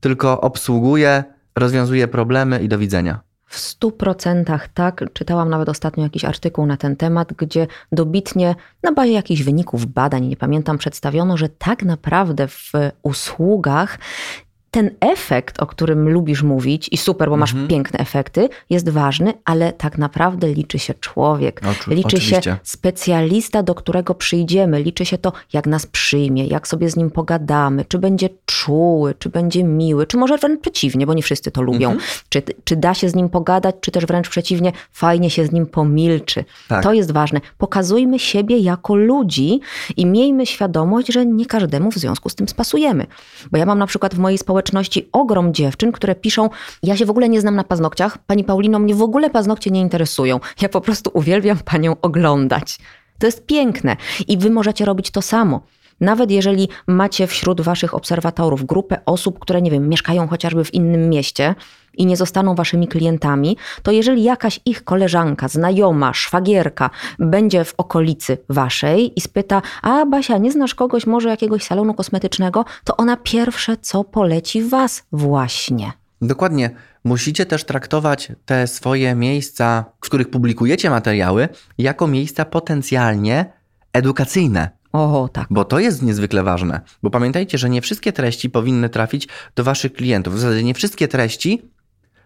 tylko obsługuje, rozwiązuje problemy i do widzenia. W stu procentach tak. Czytałam nawet ostatnio jakiś artykuł na ten temat, gdzie dobitnie na bazie jakichś wyników badań, nie pamiętam, przedstawiono, że tak naprawdę w usługach ten efekt, o którym lubisz mówić, i super, bo masz Mhm. piękne efekty, jest ważny, ale tak naprawdę liczy się człowiek. Liczy oczywiście. się specjalista, do którego przyjdziemy. Liczy się to, jak nas przyjmie, jak sobie z nim pogadamy, czy będzie czuły, czy będzie miły, czy może wręcz przeciwnie, bo nie wszyscy to lubią. Mhm. Czy, czy da się z nim pogadać, czy też wręcz przeciwnie, fajnie się z nim pomilczy. Tak. To jest ważne. Pokazujmy siebie jako ludzi i miejmy świadomość, że nie każdemu w związku z tym spasujemy. Bo ja mam na przykład w mojej społeczności ogrom dziewczyn, które piszą: Ja się w ogóle nie znam na paznokciach, pani Paulino, mnie w ogóle paznokcie nie interesują. Ja po prostu uwielbiam panią oglądać. To jest piękne i wy możecie robić to samo. Nawet jeżeli macie wśród waszych obserwatorów grupę osób, które, nie wiem, mieszkają chociażby w innym mieście i nie zostaną waszymi klientami, to jeżeli jakaś ich koleżanka, znajoma, szwagierka będzie w okolicy waszej i spyta, a Basia, nie znasz kogoś, może jakiegoś salonu kosmetycznego, to ona pierwsze co poleci was właśnie. Dokładnie. Musicie też traktować te swoje miejsca, w których publikujecie materiały, jako miejsca potencjalnie edukacyjne. O, tak. Bo to jest niezwykle ważne. Bo pamiętajcie, że nie wszystkie treści powinny trafić do waszych klientów. W zasadzie nie wszystkie treści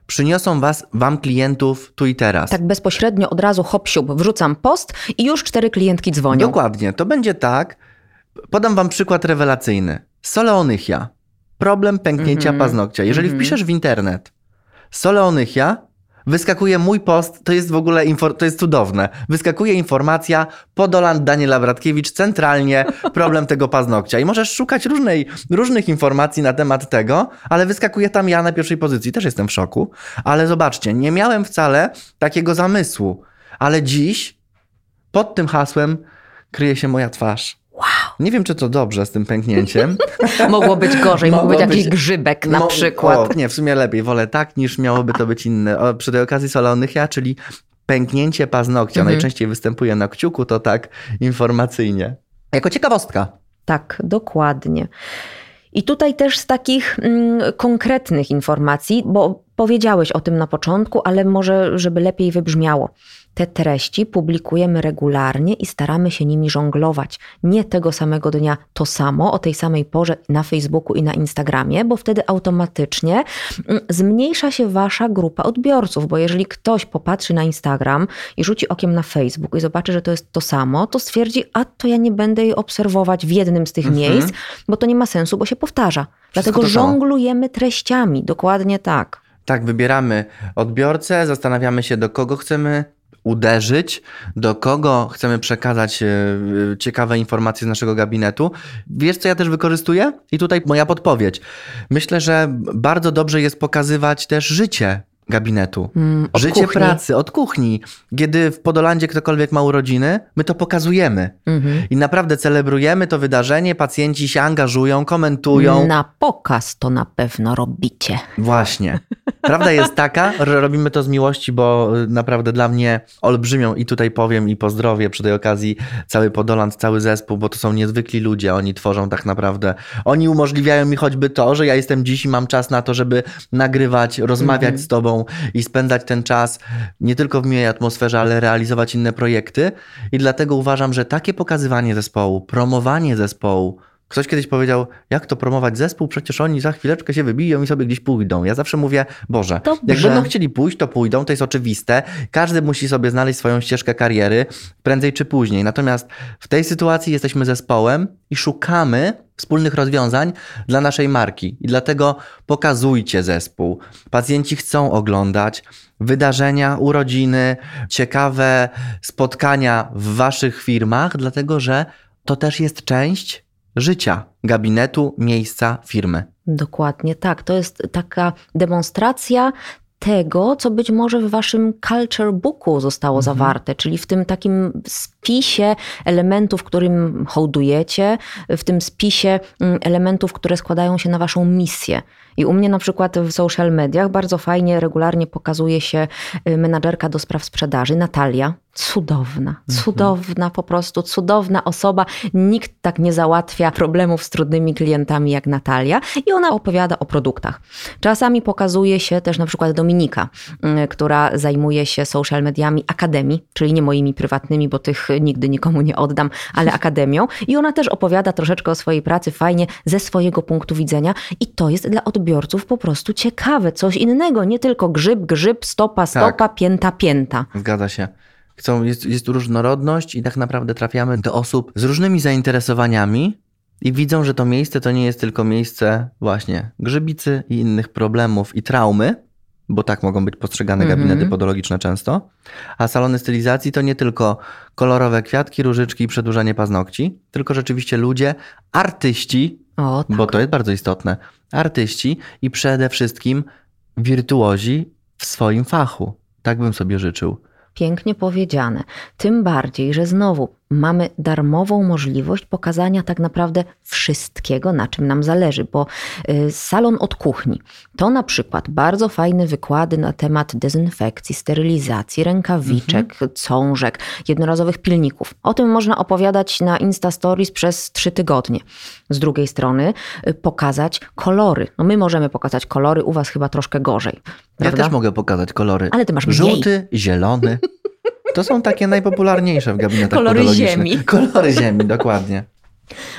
przyniosą was, wam klientów tu i teraz. Tak bezpośrednio od razu hop siup, wrzucam post i już cztery klientki dzwonią. Dokładnie. To będzie tak. Podam wam przykład rewelacyjny. Soleonychia. Problem pęknięcia Mhm. paznokcia. Jeżeli Mhm. wpiszesz w internet soleonychia, wyskakuje mój post, to jest w ogóle, to jest cudowne. Wyskakuje informacja, Podoland Daniela Bratkiewicz, centralnie problem tego paznokcia. I możesz szukać różnej, różnych informacji na temat tego, ale wyskakuje tam ja na pierwszej pozycji. Też jestem w szoku. Ale zobaczcie, nie miałem wcale takiego zamysłu. Ale dziś pod tym hasłem kryje się moja twarz. Nie wiem, czy to dobrze z tym pęknięciem. Mogło być gorzej, Mogło być jakiś grzybek na przykład. O, nie, w sumie lepiej. Wolę tak, niż miałoby to być inne. O, przy tej okazji Solonychia, czyli pęknięcie paznokcia Mhm. najczęściej występuje na kciuku, to tak informacyjnie. Jako ciekawostka. Tak, dokładnie. I tutaj też z takich mm, konkretnych informacji, bo powiedziałeś o tym na początku, ale może, żeby lepiej wybrzmiało. Te treści publikujemy regularnie i staramy się nimi żonglować. Nie tego samego dnia to samo, o tej samej porze na Facebooku i na Instagramie, bo wtedy automatycznie mm, zmniejsza się wasza grupa odbiorców, bo jeżeli ktoś popatrzy na Instagram i rzuci okiem na Facebook i zobaczy, że to jest to samo, to stwierdzi, a to ja nie będę jej obserwować w jednym z tych Mhm. miejsc, bo to nie ma sensu, bo się powtarza. Dlatego to samo. żonglujemy treściami, dokładnie tak. Tak, wybieramy odbiorcę, zastanawiamy się, do kogo chcemy uderzyć, do kogo chcemy przekazać e, e, ciekawe informacje z naszego gabinetu. Wiesz, co ja też wykorzystuję? I tutaj moja podpowiedź. Myślę, że bardzo dobrze jest pokazywać też życie gabinetu. Mm, Życie kuchni. pracy, od kuchni. Kiedy w Podolandzie ktokolwiek ma urodziny, my to pokazujemy. Mhm. I naprawdę celebrujemy to wydarzenie, pacjenci się angażują, komentują. Na pokaz to na pewno robicie. Właśnie. Prawda jest taka, że robimy to z miłości, bo y, naprawdę dla mnie olbrzymią i tutaj powiem i pozdrowię przy tej okazji cały Podoland, cały zespół, bo to są niezwykli ludzie, oni tworzą tak naprawdę, oni umożliwiają mi choćby to, że ja jestem dziś i mam czas na to, żeby nagrywać, rozmawiać Mhm. z tobą i spędzać ten czas nie tylko w miłej atmosferze, ale realizować inne projekty. I dlatego uważam, że takie pokazywanie zespołu, promowanie zespołu, Ktoś kiedyś powiedział, jak to promować zespół, przecież oni za chwileczkę się wybiją i sobie gdzieś pójdą. Ja zawsze mówię, Boże, Dobrze. jak będą chcieli pójść, to pójdą, to jest oczywiste. Każdy musi sobie znaleźć swoją ścieżkę kariery, prędzej czy później. Natomiast w tej sytuacji jesteśmy zespołem i szukamy wspólnych rozwiązań dla naszej marki. I dlatego pokazujcie zespół. Pacjenci chcą oglądać wydarzenia, urodziny, ciekawe spotkania w waszych firmach, dlatego że to też jest część życia gabinetu, miejsca, firmy. Dokładnie tak. To jest taka demonstracja tego, co być może w waszym culture booku zostało Mhm. zawarte, czyli w tym takim spisie elementów, którym hołdujecie, w tym spisie mm, elementów, które składają się na waszą misję. I u mnie na przykład w social mediach bardzo fajnie, regularnie pokazuje się y, menadżerka do spraw sprzedaży, Natalia. Cudowna, cudowna, po prostu cudowna osoba. Nikt tak nie załatwia problemów z trudnymi klientami jak Natalia. I ona opowiada o produktach. Czasami pokazuje się też na przykład Dominika, y, która zajmuje się social mediami Akademii, czyli nie moimi prywatnymi, bo tych nigdy nikomu nie oddam, ale Akademią. I ona też opowiada troszeczkę o swojej pracy fajnie ze swojego punktu widzenia. I to jest dla odbiorców po prostu ciekawe, coś innego, nie tylko grzyb, grzyb, stopa, stopa, pięta, pięta. Zgadza się. Chcą, jest, jest różnorodność i tak naprawdę trafiamy do osób z różnymi zainteresowaniami i widzą, że to miejsce to nie jest tylko miejsce właśnie grzybicy i innych problemów i traumy, bo tak mogą być postrzegane gabinety podologiczne często, a salony stylizacji to nie tylko kolorowe kwiatki, różyczki i przedłużanie paznokci, tylko rzeczywiście ludzie, artyści, O, tak. bo to jest bardzo istotne, artyści i przede wszystkim wirtuozi w swoim fachu. Tak bym sobie życzył. Pięknie powiedziane. Tym bardziej, że znowu mamy darmową możliwość pokazania tak naprawdę wszystkiego, na czym nam zależy, bo y, salon od kuchni to na przykład bardzo fajne wykłady na temat dezynfekcji, sterylizacji, rękawiczek, cążek, jednorazowych pilników. O tym można opowiadać na Insta Stories przez trzy tygodnie. Z drugiej strony y, pokazać kolory. No my możemy pokazać kolory, u was chyba troszkę gorzej. Ja Prawda? też mogę pokazać kolory. Ale ty masz mniej. Żółty, zielony. To są takie najpopularniejsze w gabinetach Kolory podologicznych. ziemi. Kolory ziemi, dokładnie.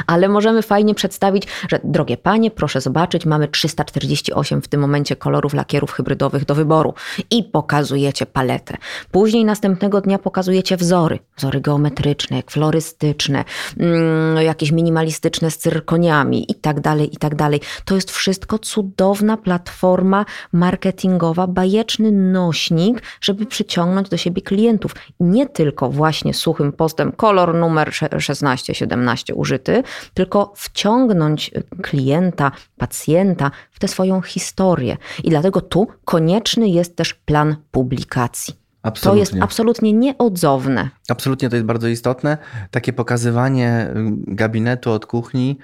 Ale możemy fajnie przedstawić, że drogie panie, proszę zobaczyć, mamy 348 w tym momencie kolorów lakierów hybrydowych do wyboru i pokazujecie paletę. Później następnego dnia pokazujecie wzory, wzory geometryczne, florystyczne, mm, jakieś minimalistyczne z cyrkoniami i tak dalej, i tak dalej. To jest wszystko cudowna platforma marketingowa, bajeczny nośnik, żeby przyciągnąć do siebie klientów. Nie tylko właśnie suchym postem kolor numer 16-17 użyty, tylko wciągnąć klienta, pacjenta w tę swoją historię. I dlatego tu konieczny jest też plan publikacji. To Absolutnie. jest absolutnie nieodzowne. Absolutnie to jest bardzo istotne. Takie pokazywanie y, gabinetu od kuchni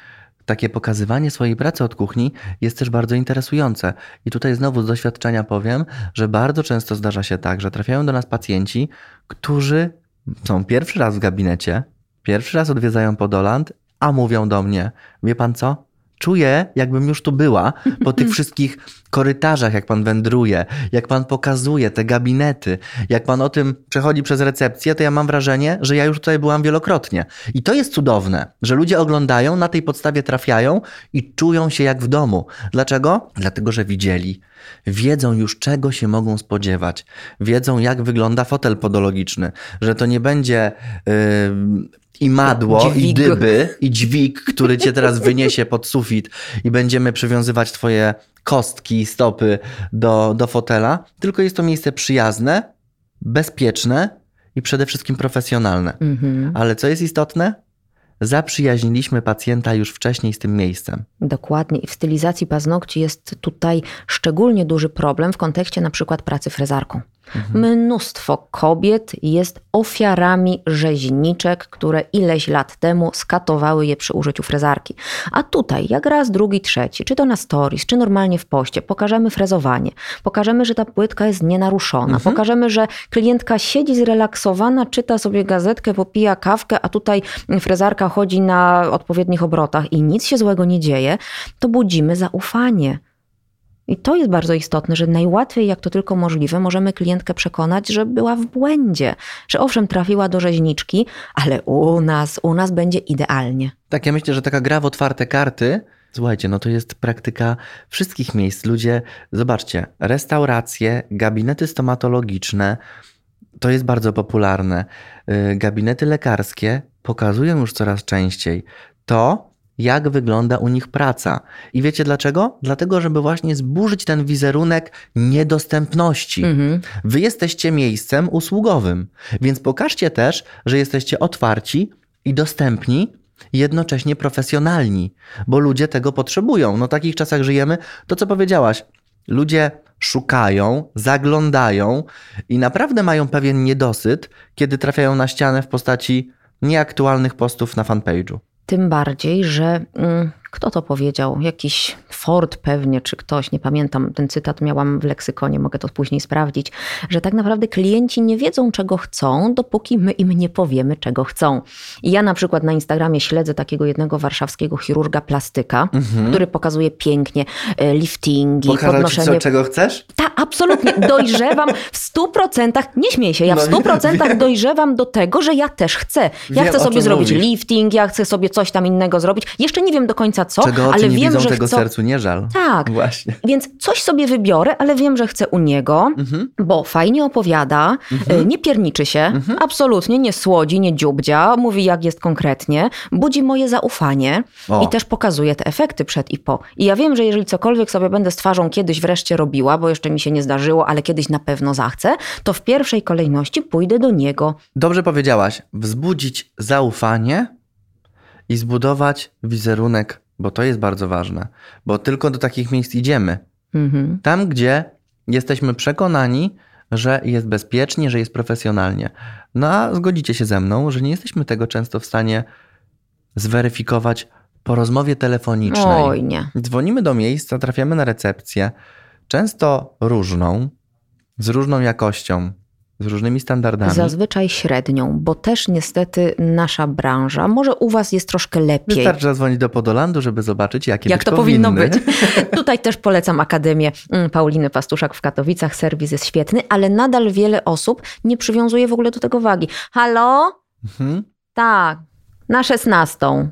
takie pokazywanie swojej pracy od kuchni jest też bardzo interesujące. I tutaj znowu z doświadczenia powiem, że bardzo często zdarza się tak, że trafiają do nas pacjenci, którzy są pierwszy raz w gabinecie, pierwszy raz odwiedzają Podoland, a mówią do mnie: Wie pan co? Czuję, jakbym już tu była, po tych wszystkich korytarzach, jak pan wędruje, jak pan pokazuje te gabinety, jak pan o tym przechodzi przez recepcję, to ja mam wrażenie, że ja już tutaj byłam wielokrotnie. I to jest cudowne, że ludzie oglądają, na tej podstawie trafiają i czują się jak w domu. Dlaczego? Dlatego, że widzieli. Wiedzą już, czego się mogą spodziewać. Wiedzą, jak wygląda fotel podologiczny, że to nie będzie. Yy, i madło, dźwig. i dyby, i dźwig, który cię teraz wyniesie pod sufit i będziemy przywiązywać twoje kostki i stopy do, do fotela, tylko jest to miejsce przyjazne, bezpieczne i przede wszystkim profesjonalne. Mhm. Ale co jest istotne? zaprzyjaźniliśmy pacjenta już wcześniej z tym miejscem. Dokładnie. I w stylizacji paznokci jest tutaj szczególnie duży problem w kontekście na przykład pracy frezarką. Mhm. Mnóstwo kobiet jest ofiarami rzeźniczek, które ileś lat temu skatowały je przy użyciu frezarki. A tutaj, jak raz, drugi, trzeci, czy to na stories, czy normalnie w poście, pokażemy frezowanie, pokażemy, że ta płytka jest nienaruszona, mhm. pokażemy, że klientka siedzi zrelaksowana, czyta sobie gazetkę, popija kawkę, a tutaj frezarka chodzi na odpowiednich obrotach i nic się złego nie dzieje, to budzimy zaufanie. I to jest bardzo istotne, że najłatwiej, jak to tylko możliwe, możemy klientkę przekonać, że była w błędzie, że owszem, trafiła do rzeźniczki, ale u nas, u nas będzie idealnie. Tak, ja myślę, że taka gra w otwarte karty. Słuchajcie, no to jest praktyka wszystkich miejsc. Ludzie, zobaczcie, restauracje, gabinety stomatologiczne, to jest bardzo popularne. Y, gabinety lekarskie pokazują już coraz częściej to, jak wygląda u nich praca. I wiecie dlaczego? Dlatego, żeby właśnie zburzyć ten wizerunek niedostępności. Mhm. Wy jesteście miejscem usługowym, więc pokażcie też, że jesteście otwarci i dostępni jednocześnie profesjonalni, bo ludzie tego potrzebują. No w takich czasach żyjemy, to co powiedziałaś, ludzie szukają, zaglądają i naprawdę mają pewien niedosyt, kiedy trafiają na ścianę w postaci nieaktualnych postów na fanpage'u. Tym bardziej, że mm, kto to powiedział? Jakiś Ford pewnie, czy ktoś, nie pamiętam, ten cytat miałam w leksykonie, mogę to później sprawdzić, że tak naprawdę klienci nie wiedzą, czego chcą, dopóki my im nie powiemy, czego chcą. I ja na przykład na Instagramie śledzę takiego jednego warszawskiego chirurga plastyka, mhm. który pokazuje pięknie e, liftingi, Pokazał podnoszenie... Ci co, czego chcesz? Tak, absolutnie. Dojrzewam w stu procentach, nie śmieję się, ja w no stu procentach dojrzewam do tego, że ja też chcę. Ja wiem, chcę sobie zrobić mówisz. lifting, ja chcę sobie coś tam innego zrobić. Jeszcze nie wiem do końca co, czego ale wiem, widzą, że tego chcę... sercu nie żal. Tak. Właśnie. Więc coś sobie wybiorę, ale wiem, że chcę u niego, mhm. bo fajnie opowiada, mhm. nie pierniczy się, mhm. absolutnie nie słodzi, nie dziubdzia, mówi jak jest konkretnie, budzi moje zaufanie o. i też pokazuje te efekty przed i po. I ja wiem, że jeżeli cokolwiek sobie będę z twarzą kiedyś wreszcie robiła, bo jeszcze mi się nie zdarzyło, ale kiedyś na pewno zachcę, to w pierwszej kolejności pójdę do niego. Dobrze powiedziałaś, wzbudzić zaufanie i zbudować wizerunek bo to jest bardzo ważne, bo tylko do takich miejsc idziemy. Mhm. Tam, gdzie jesteśmy przekonani, że jest bezpiecznie, że jest profesjonalnie. No a zgodzicie się ze mną, że nie jesteśmy tego często w stanie zweryfikować po rozmowie telefonicznej. Oj, nie. Dzwonimy do miejsca, trafiamy na recepcję, często różną, z różną jakością, z różnymi standardami. Zazwyczaj średnią, bo też niestety nasza branża, może u Was jest troszkę lepiej. Wystarczy zadzwonić do Podolandu, żeby zobaczyć, jakie Jak to powinno być. Tutaj też polecam Akademię mm, Pauliny Pastuszak w Katowicach. Serwis jest świetny, ale nadal wiele osób nie przywiązuje w ogóle do tego wagi. Halo? Mhm. Tak, na szesnastą.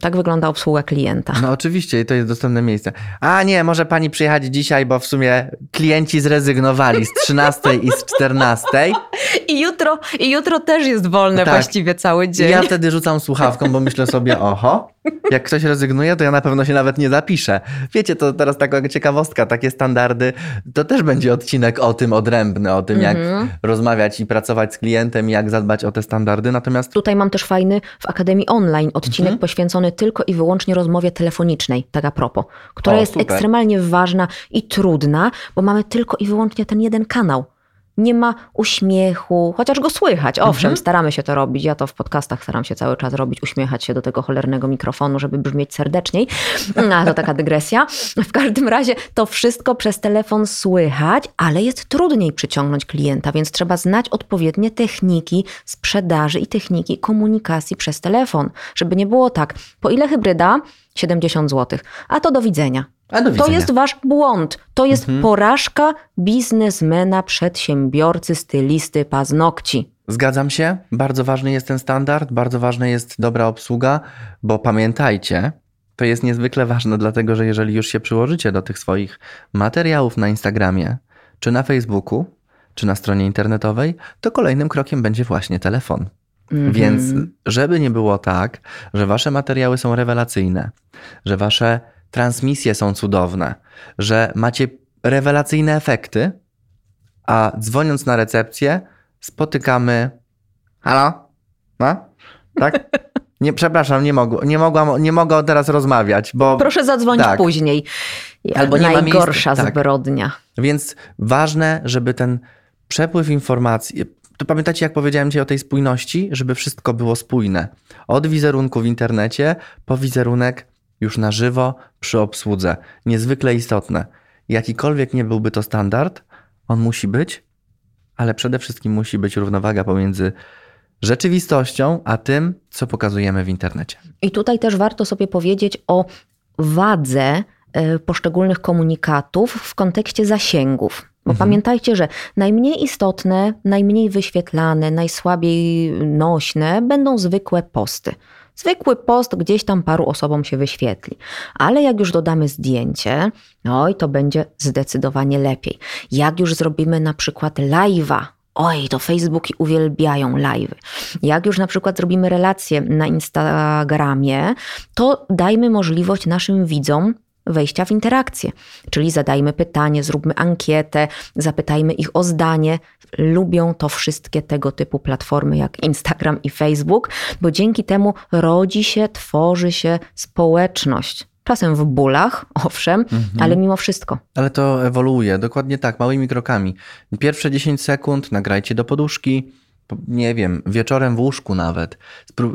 Tak wygląda obsługa klienta. No oczywiście i to jest dostępne miejsce. A nie, może pani przyjechać dzisiaj, bo w sumie klienci zrezygnowali z 13 i z 14. I jutro, I jutro też jest wolne tak. właściwie cały dzień. ja wtedy rzucam słuchawką, bo myślę sobie, oho, jak ktoś rezygnuje, to ja na pewno się nawet nie zapiszę. Wiecie, to teraz taka ciekawostka, takie standardy, to też będzie odcinek o tym odrębny, o tym jak mhm. rozmawiać i pracować z klientem, jak zadbać o te standardy. Natomiast tutaj mam też fajny w Akademii Online odcinek mhm. poświęcony tylko i wyłącznie rozmowie telefonicznej, tak a propos, która o, jest super. ekstremalnie ważna i trudna, bo mamy tylko i wyłącznie ten jeden kanał. Nie ma uśmiechu, chociaż go słychać. Owszem, mhm. staramy się to robić. Ja to w podcastach staram się cały czas robić, uśmiechać się do tego cholernego mikrofonu, żeby brzmieć serdeczniej. No, to taka dygresja. W każdym razie to wszystko przez telefon słychać, ale jest trudniej przyciągnąć klienta, więc trzeba znać odpowiednie techniki sprzedaży i techniki komunikacji przez telefon, żeby nie było tak. Po ile hybryda? 70 zł. A to do widzenia. To jest wasz błąd. To jest mhm. porażka biznesmena, przedsiębiorcy, stylisty, paznokci. Zgadzam się. Bardzo ważny jest ten standard, bardzo ważna jest dobra obsługa, bo pamiętajcie, to jest niezwykle ważne, dlatego że jeżeli już się przyłożycie do tych swoich materiałów na Instagramie, czy na Facebooku, czy na stronie internetowej, to kolejnym krokiem będzie właśnie telefon. Mm -hmm. Więc żeby nie było tak, że wasze materiały są rewelacyjne, że wasze transmisje są cudowne, że macie rewelacyjne efekty, a dzwoniąc na recepcję spotykamy. Halo? No? Tak? Nie, przepraszam, nie, mogę, nie, mogłam, nie mogę teraz rozmawiać, bo... Proszę zadzwonić tak. później. Albo nie Najgorsza tak. zbrodnia. Więc ważne, żeby ten przepływ informacji... To pamiętacie, jak powiedziałem Ci o tej spójności? Żeby wszystko było spójne. Od wizerunku w internecie po wizerunek już na żywo przy obsłudze. Niezwykle istotne. Jakikolwiek nie byłby to standard, on musi być, ale przede wszystkim musi być równowaga pomiędzy rzeczywistością, a tym, co pokazujemy w internecie. I tutaj też warto sobie powiedzieć o wadze e, poszczególnych komunikatów w kontekście zasięgów. Bo mhm. pamiętajcie, że najmniej istotne, najmniej wyświetlane, najsłabiej nośne będą zwykłe posty. Zwykły post gdzieś tam paru osobom się wyświetli. Ale jak już dodamy zdjęcie, no i to będzie zdecydowanie lepiej. Jak już zrobimy na przykład live'a, Oj, to Facebooki uwielbiają live. Jak już na przykład zrobimy relację na Instagramie, to dajmy możliwość naszym widzom wejścia w interakcję. Czyli zadajmy pytanie, zróbmy ankietę, zapytajmy ich o zdanie. Lubią to wszystkie tego typu platformy jak Instagram i Facebook, bo dzięki temu rodzi się, tworzy się społeczność. Czasem w bólach, owszem, mhm. ale mimo wszystko. Ale to ewoluuje, dokładnie tak, małymi krokami. Pierwsze 10 sekund nagrajcie do poduszki, nie wiem, wieczorem w łóżku nawet.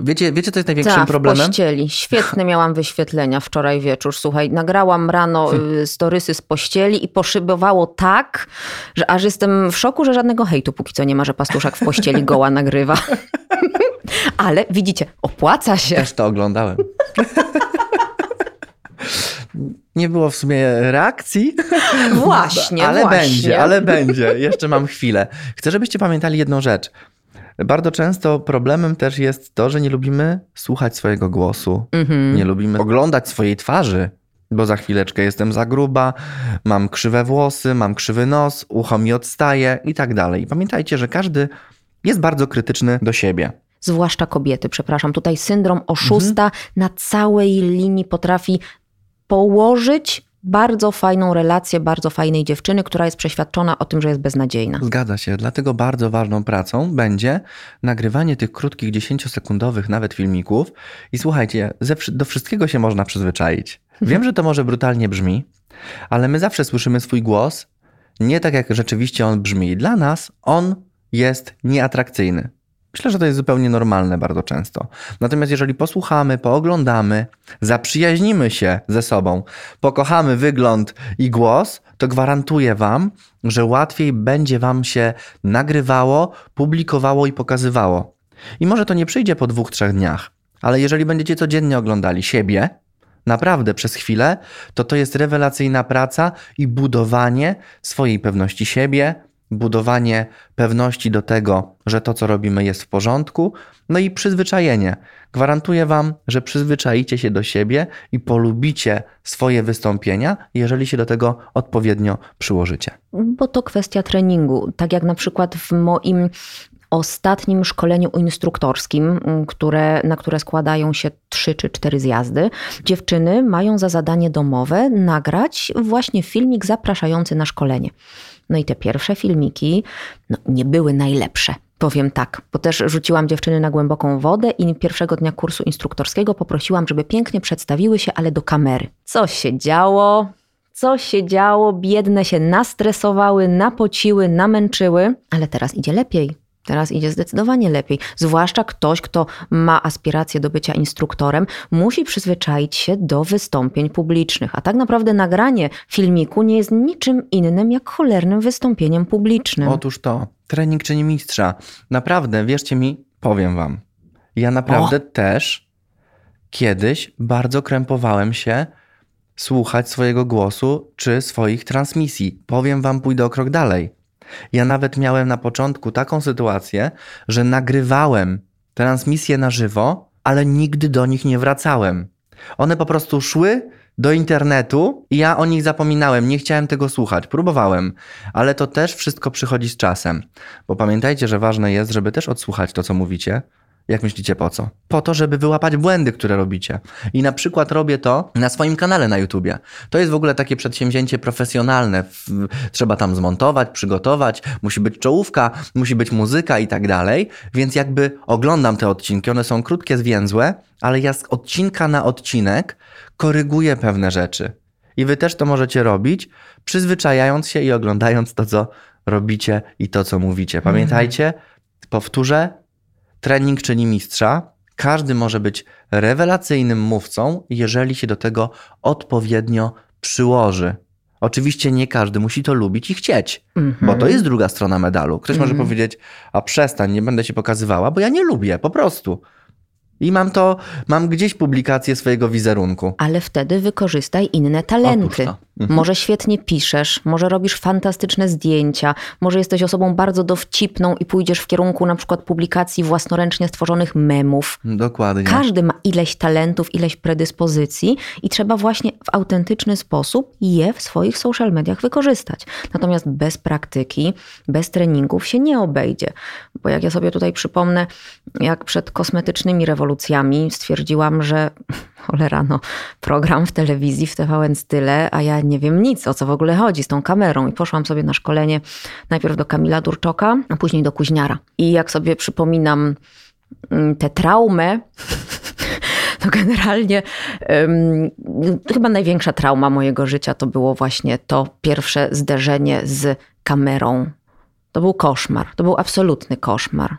Wiecie, wiecie co jest największym Ta, problemem? w pościeli. Świetne miałam wyświetlenia wczoraj wieczór. Słuchaj, nagrałam rano hmm. storysy z pościeli i poszybowało tak, że aż jestem w szoku, że żadnego hejtu póki co nie ma, że pastuszak w pościeli goła nagrywa. Ale widzicie, opłaca się. Też to oglądałem. nie było w sumie reakcji. Właśnie, ale właśnie. będzie, ale będzie. Jeszcze mam chwilę. Chcę, żebyście pamiętali jedną rzecz. Bardzo często problemem też jest to, że nie lubimy słuchać swojego głosu, mhm. nie lubimy oglądać swojej twarzy, bo za chwileczkę jestem za gruba, mam krzywe włosy, mam krzywy nos, ucho mi odstaje i tak dalej. Pamiętajcie, że każdy jest bardzo krytyczny do siebie zwłaszcza kobiety, przepraszam. Tutaj syndrom oszusta mhm. na całej linii potrafi położyć bardzo fajną relację bardzo fajnej dziewczyny, która jest przeświadczona o tym, że jest beznadziejna. Zgadza się. Dlatego bardzo ważną pracą będzie nagrywanie tych krótkich, 10-sekundowych nawet filmików. I słuchajcie, do wszystkiego się można przyzwyczaić. Wiem, że to może brutalnie brzmi, ale my zawsze słyszymy swój głos nie tak, jak rzeczywiście on brzmi. Dla nas on jest nieatrakcyjny. Myślę, że to jest zupełnie normalne bardzo często. Natomiast jeżeli posłuchamy, pooglądamy, zaprzyjaźnimy się ze sobą, pokochamy wygląd i głos, to gwarantuję Wam, że łatwiej będzie Wam się nagrywało, publikowało i pokazywało. I może to nie przyjdzie po dwóch, trzech dniach, ale jeżeli będziecie codziennie oglądali siebie, naprawdę przez chwilę, to to jest rewelacyjna praca i budowanie swojej pewności siebie, budowanie pewności do tego, że to, co robimy, jest w porządku, no i przyzwyczajenie. Gwarantuję Wam, że przyzwyczajicie się do siebie i polubicie swoje wystąpienia, jeżeli się do tego odpowiednio przyłożycie. Bo to kwestia treningu. Tak jak na przykład w moim ostatnim szkoleniu instruktorskim, które, na które składają się trzy czy cztery zjazdy, dziewczyny mają za zadanie domowe nagrać właśnie filmik zapraszający na szkolenie. No i te pierwsze filmiki no, nie były najlepsze. Powiem tak, bo też rzuciłam dziewczyny na głęboką wodę i pierwszego dnia kursu instruktorskiego poprosiłam, żeby pięknie przedstawiły się, ale do kamery. Co się działo? co się działo, biedne się nastresowały, napociły, namęczyły, ale teraz idzie lepiej. Teraz idzie zdecydowanie lepiej. Zwłaszcza ktoś, kto ma aspiracje do bycia instruktorem, musi przyzwyczaić się do wystąpień publicznych. A tak naprawdę nagranie filmiku nie jest niczym innym jak cholernym wystąpieniem publicznym. Otóż to, trening czyni mistrza. Naprawdę, wierzcie mi, powiem wam. Ja naprawdę o. też kiedyś bardzo krępowałem się słuchać swojego głosu czy swoich transmisji. Powiem wam, pójdę o krok dalej. Ja nawet miałem na początku taką sytuację, że nagrywałem transmisje na żywo, ale nigdy do nich nie wracałem. One po prostu szły do internetu i ja o nich zapominałem, nie chciałem tego słuchać, próbowałem, ale to też wszystko przychodzi z czasem. Bo pamiętajcie, że ważne jest, żeby też odsłuchać to, co mówicie, jak myślicie po co? Po to, żeby wyłapać błędy, które robicie. I na przykład robię to na swoim kanale na YouTubie. To jest w ogóle takie przedsięwzięcie profesjonalne. Trzeba tam zmontować, przygotować, musi być czołówka, musi być muzyka i tak dalej. Więc jakby oglądam te odcinki, one są krótkie, zwięzłe, ale ja z odcinka na odcinek koryguję pewne rzeczy. I wy też to możecie robić, przyzwyczajając się i oglądając to, co robicie i to, co mówicie. Pamiętajcie, powtórzę, Trening czyni mistrza. Każdy może być rewelacyjnym mówcą, jeżeli się do tego odpowiednio przyłoży. Oczywiście nie każdy musi to lubić i chcieć, mm -hmm. bo to mhm. jest druga strona medalu. Ktoś mm -hmm. może mhm. powiedzieć: A przestań, nie będę się pokazywała, bo ja nie lubię, po prostu. I mam to, mam gdzieś publikację swojego wizerunku. Ale wtedy wykorzystaj inne talenty. Mhm. Może świetnie piszesz, może robisz fantastyczne zdjęcia, może jesteś osobą bardzo dowcipną i pójdziesz w kierunku na przykład publikacji własnoręcznie stworzonych memów. Dokładnie. Każdy ma ileś talentów, ileś predyspozycji i trzeba właśnie w autentyczny sposób je w swoich social mediach wykorzystać. Natomiast bez praktyki, bez treningów się nie obejdzie. Bo jak ja sobie tutaj przypomnę, jak przed kosmetycznymi rewolucjami stwierdziłam, że cholera, no, program w telewizji, w TVN Style, a ja nie wiem nic, o co w ogóle chodzi z tą kamerą. I poszłam sobie na szkolenie najpierw do Kamila Durczoka, a później do Kuźniara. I jak sobie przypominam mm, tę traumę, to generalnie um, chyba największa trauma mojego życia to było właśnie to pierwsze zderzenie z kamerą. To był koszmar, to był absolutny koszmar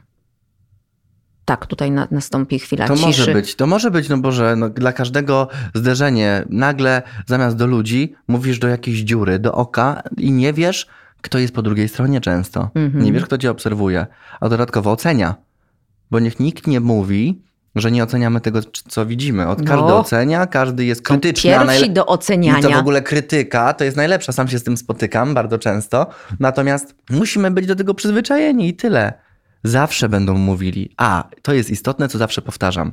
tak, tutaj na, nastąpi chwila to ciszy. To może być, to może być, no Boże, no, dla każdego zderzenie nagle zamiast do ludzi mówisz do jakiejś dziury, do oka i nie wiesz, kto jest po drugiej stronie często. Mhm. Nie wiesz, kto cię obserwuje, a dodatkowo ocenia. Bo niech nikt nie mówi, że nie oceniamy tego, co widzimy. Od każdy no, ocenia, każdy jest krytyczny. Pierwsi do oceniania. I to w ogóle krytyka to jest najlepsza. Sam się z tym spotykam bardzo często. Natomiast musimy być do tego przyzwyczajeni i tyle zawsze będą mówili, a to jest istotne, co zawsze powtarzam.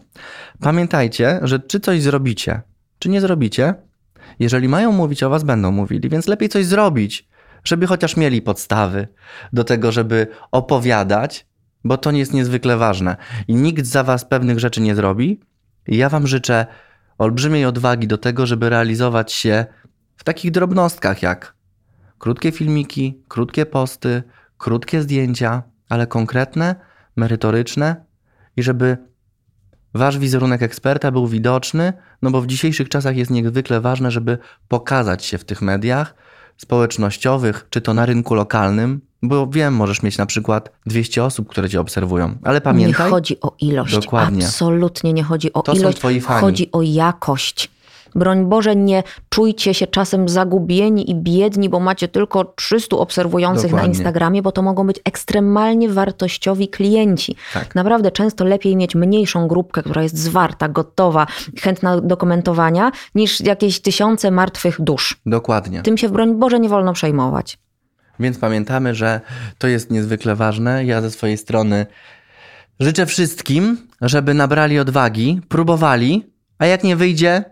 Pamiętajcie, że czy coś zrobicie, czy nie zrobicie, jeżeli mają mówić o was, będą mówili, więc lepiej coś zrobić, żeby chociaż mieli podstawy do tego, żeby opowiadać, bo to jest niezwykle ważne. I nikt za was pewnych rzeczy nie zrobi. I ja wam życzę olbrzymiej odwagi do tego, żeby realizować się w takich drobnostkach jak krótkie filmiki, krótkie posty, krótkie zdjęcia, ale konkretne, merytoryczne i żeby wasz wizerunek eksperta był widoczny, no bo w dzisiejszych czasach jest niezwykle ważne, żeby pokazać się w tych mediach społecznościowych, czy to na rynku lokalnym, bo wiem, możesz mieć na przykład 200 osób, które cię obserwują, ale pamiętaj... Nie chodzi o ilość, dokładnie. absolutnie nie chodzi o to ilość, są twoi fani. chodzi o jakość. Broń Boże, nie czujcie się czasem zagubieni i biedni, bo macie tylko 300 obserwujących Dokładnie. na Instagramie, bo to mogą być ekstremalnie wartościowi klienci. Tak. Naprawdę często lepiej mieć mniejszą grupkę, która jest zwarta, gotowa, chętna do komentowania, niż jakieś tysiące martwych dusz. Dokładnie. Tym się, broń Boże, nie wolno przejmować. Więc pamiętamy, że to jest niezwykle ważne. Ja ze swojej strony życzę wszystkim, żeby nabrali odwagi, próbowali, a jak nie wyjdzie,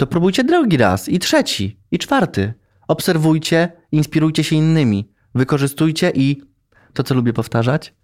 to próbujcie drugi raz, i trzeci, i czwarty. Obserwujcie, inspirujcie się innymi, wykorzystujcie i to, co lubię powtarzać,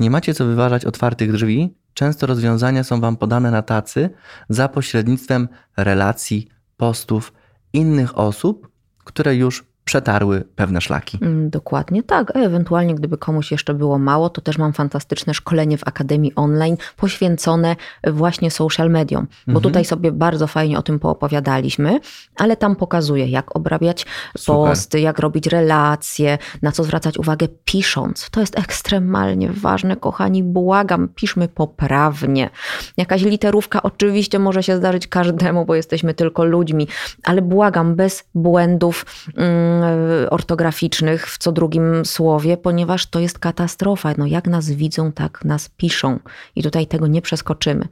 nie macie co wyważać otwartych drzwi. Często rozwiązania są Wam podane na tacy za pośrednictwem relacji, postów innych osób, które już przetarły pewne szlaki. Mm, Dokładnie tak. A ewentualnie, gdyby komuś jeszcze było mało, to też mam fantastyczne szkolenie w Akademii Online poświęcone właśnie social mediom, bo Mhm. tutaj sobie bardzo fajnie o tym poopowiadaliśmy, ale tam pokazuję, jak obrabiać Super. posty, jak robić relacje, na co zwracać uwagę pisząc. To jest ekstremalnie ważne, kochani, błagam, piszmy poprawnie. Jakaś literówka oczywiście może się zdarzyć każdemu, bo jesteśmy tylko ludźmi, ale błagam, bez błędów mm, ortograficznych w co drugim słowie, ponieważ to jest katastrofa. No jak nas widzą, tak nas piszą. I tutaj tego nie przeskoczymy.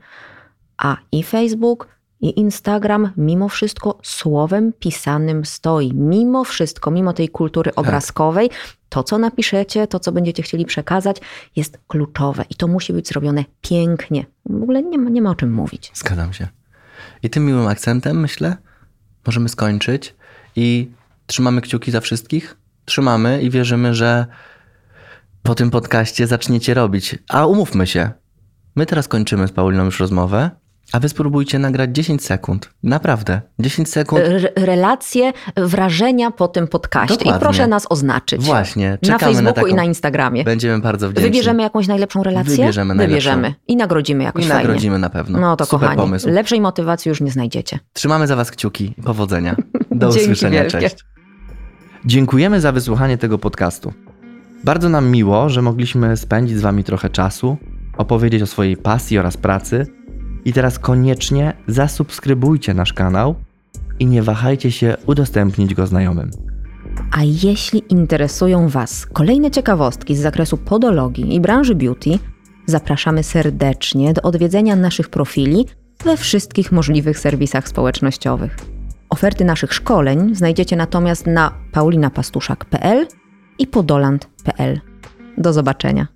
A i Facebook, i Instagram mimo wszystko słowem pisanym stoi. Mimo wszystko, mimo tej kultury obrazkowej, to co napiszecie, to co będziecie chcieli przekazać jest kluczowe i to musi być zrobione pięknie. W ogóle nie ma, nie ma o czym mówić. Zgadzam się. I tym miłym akcentem, myślę, możemy skończyć i trzymamy kciuki za wszystkich. Trzymamy i wierzymy, że po tym podcaście zaczniecie robić. A umówmy się, my teraz kończymy z Pauliną już rozmowę, a wy spróbujcie nagrać 10 sekund. Naprawdę, 10 sekund. Relacje, wrażenia po tym podcaście. Dokładnie. I proszę nas oznaczyć. Właśnie, Na czekamy na, Facebooku taką. i na Instagramie. Będziemy bardzo wdzięczni. Wybierzemy jakąś najlepszą relację? Wybierzemy najlepszą. Wybierzemy. I nagrodzimy jakoś I fajnie. nagrodzimy na pewno. No to Super kochani, pomysł. lepszej motywacji już nie znajdziecie. Trzymamy za Was kciuki. Powodzenia. Do usłyszenia. wielkie. Cześć. Dziękujemy za wysłuchanie tego podcastu. Bardzo nam miło, że mogliśmy spędzić z Wami trochę czasu, opowiedzieć o swojej pasji oraz pracy. I teraz koniecznie zasubskrybujcie nasz kanał i nie wahajcie się udostępnić go znajomym. A jeśli interesują Was kolejne ciekawostki z zakresu podologii i branży beauty, zapraszamy serdecznie do odwiedzenia naszych profili we wszystkich możliwych serwisach społecznościowych. Oferty naszych szkoleń znajdziecie natomiast na paulinapastuszak.pl i podoland.pl. Do zobaczenia.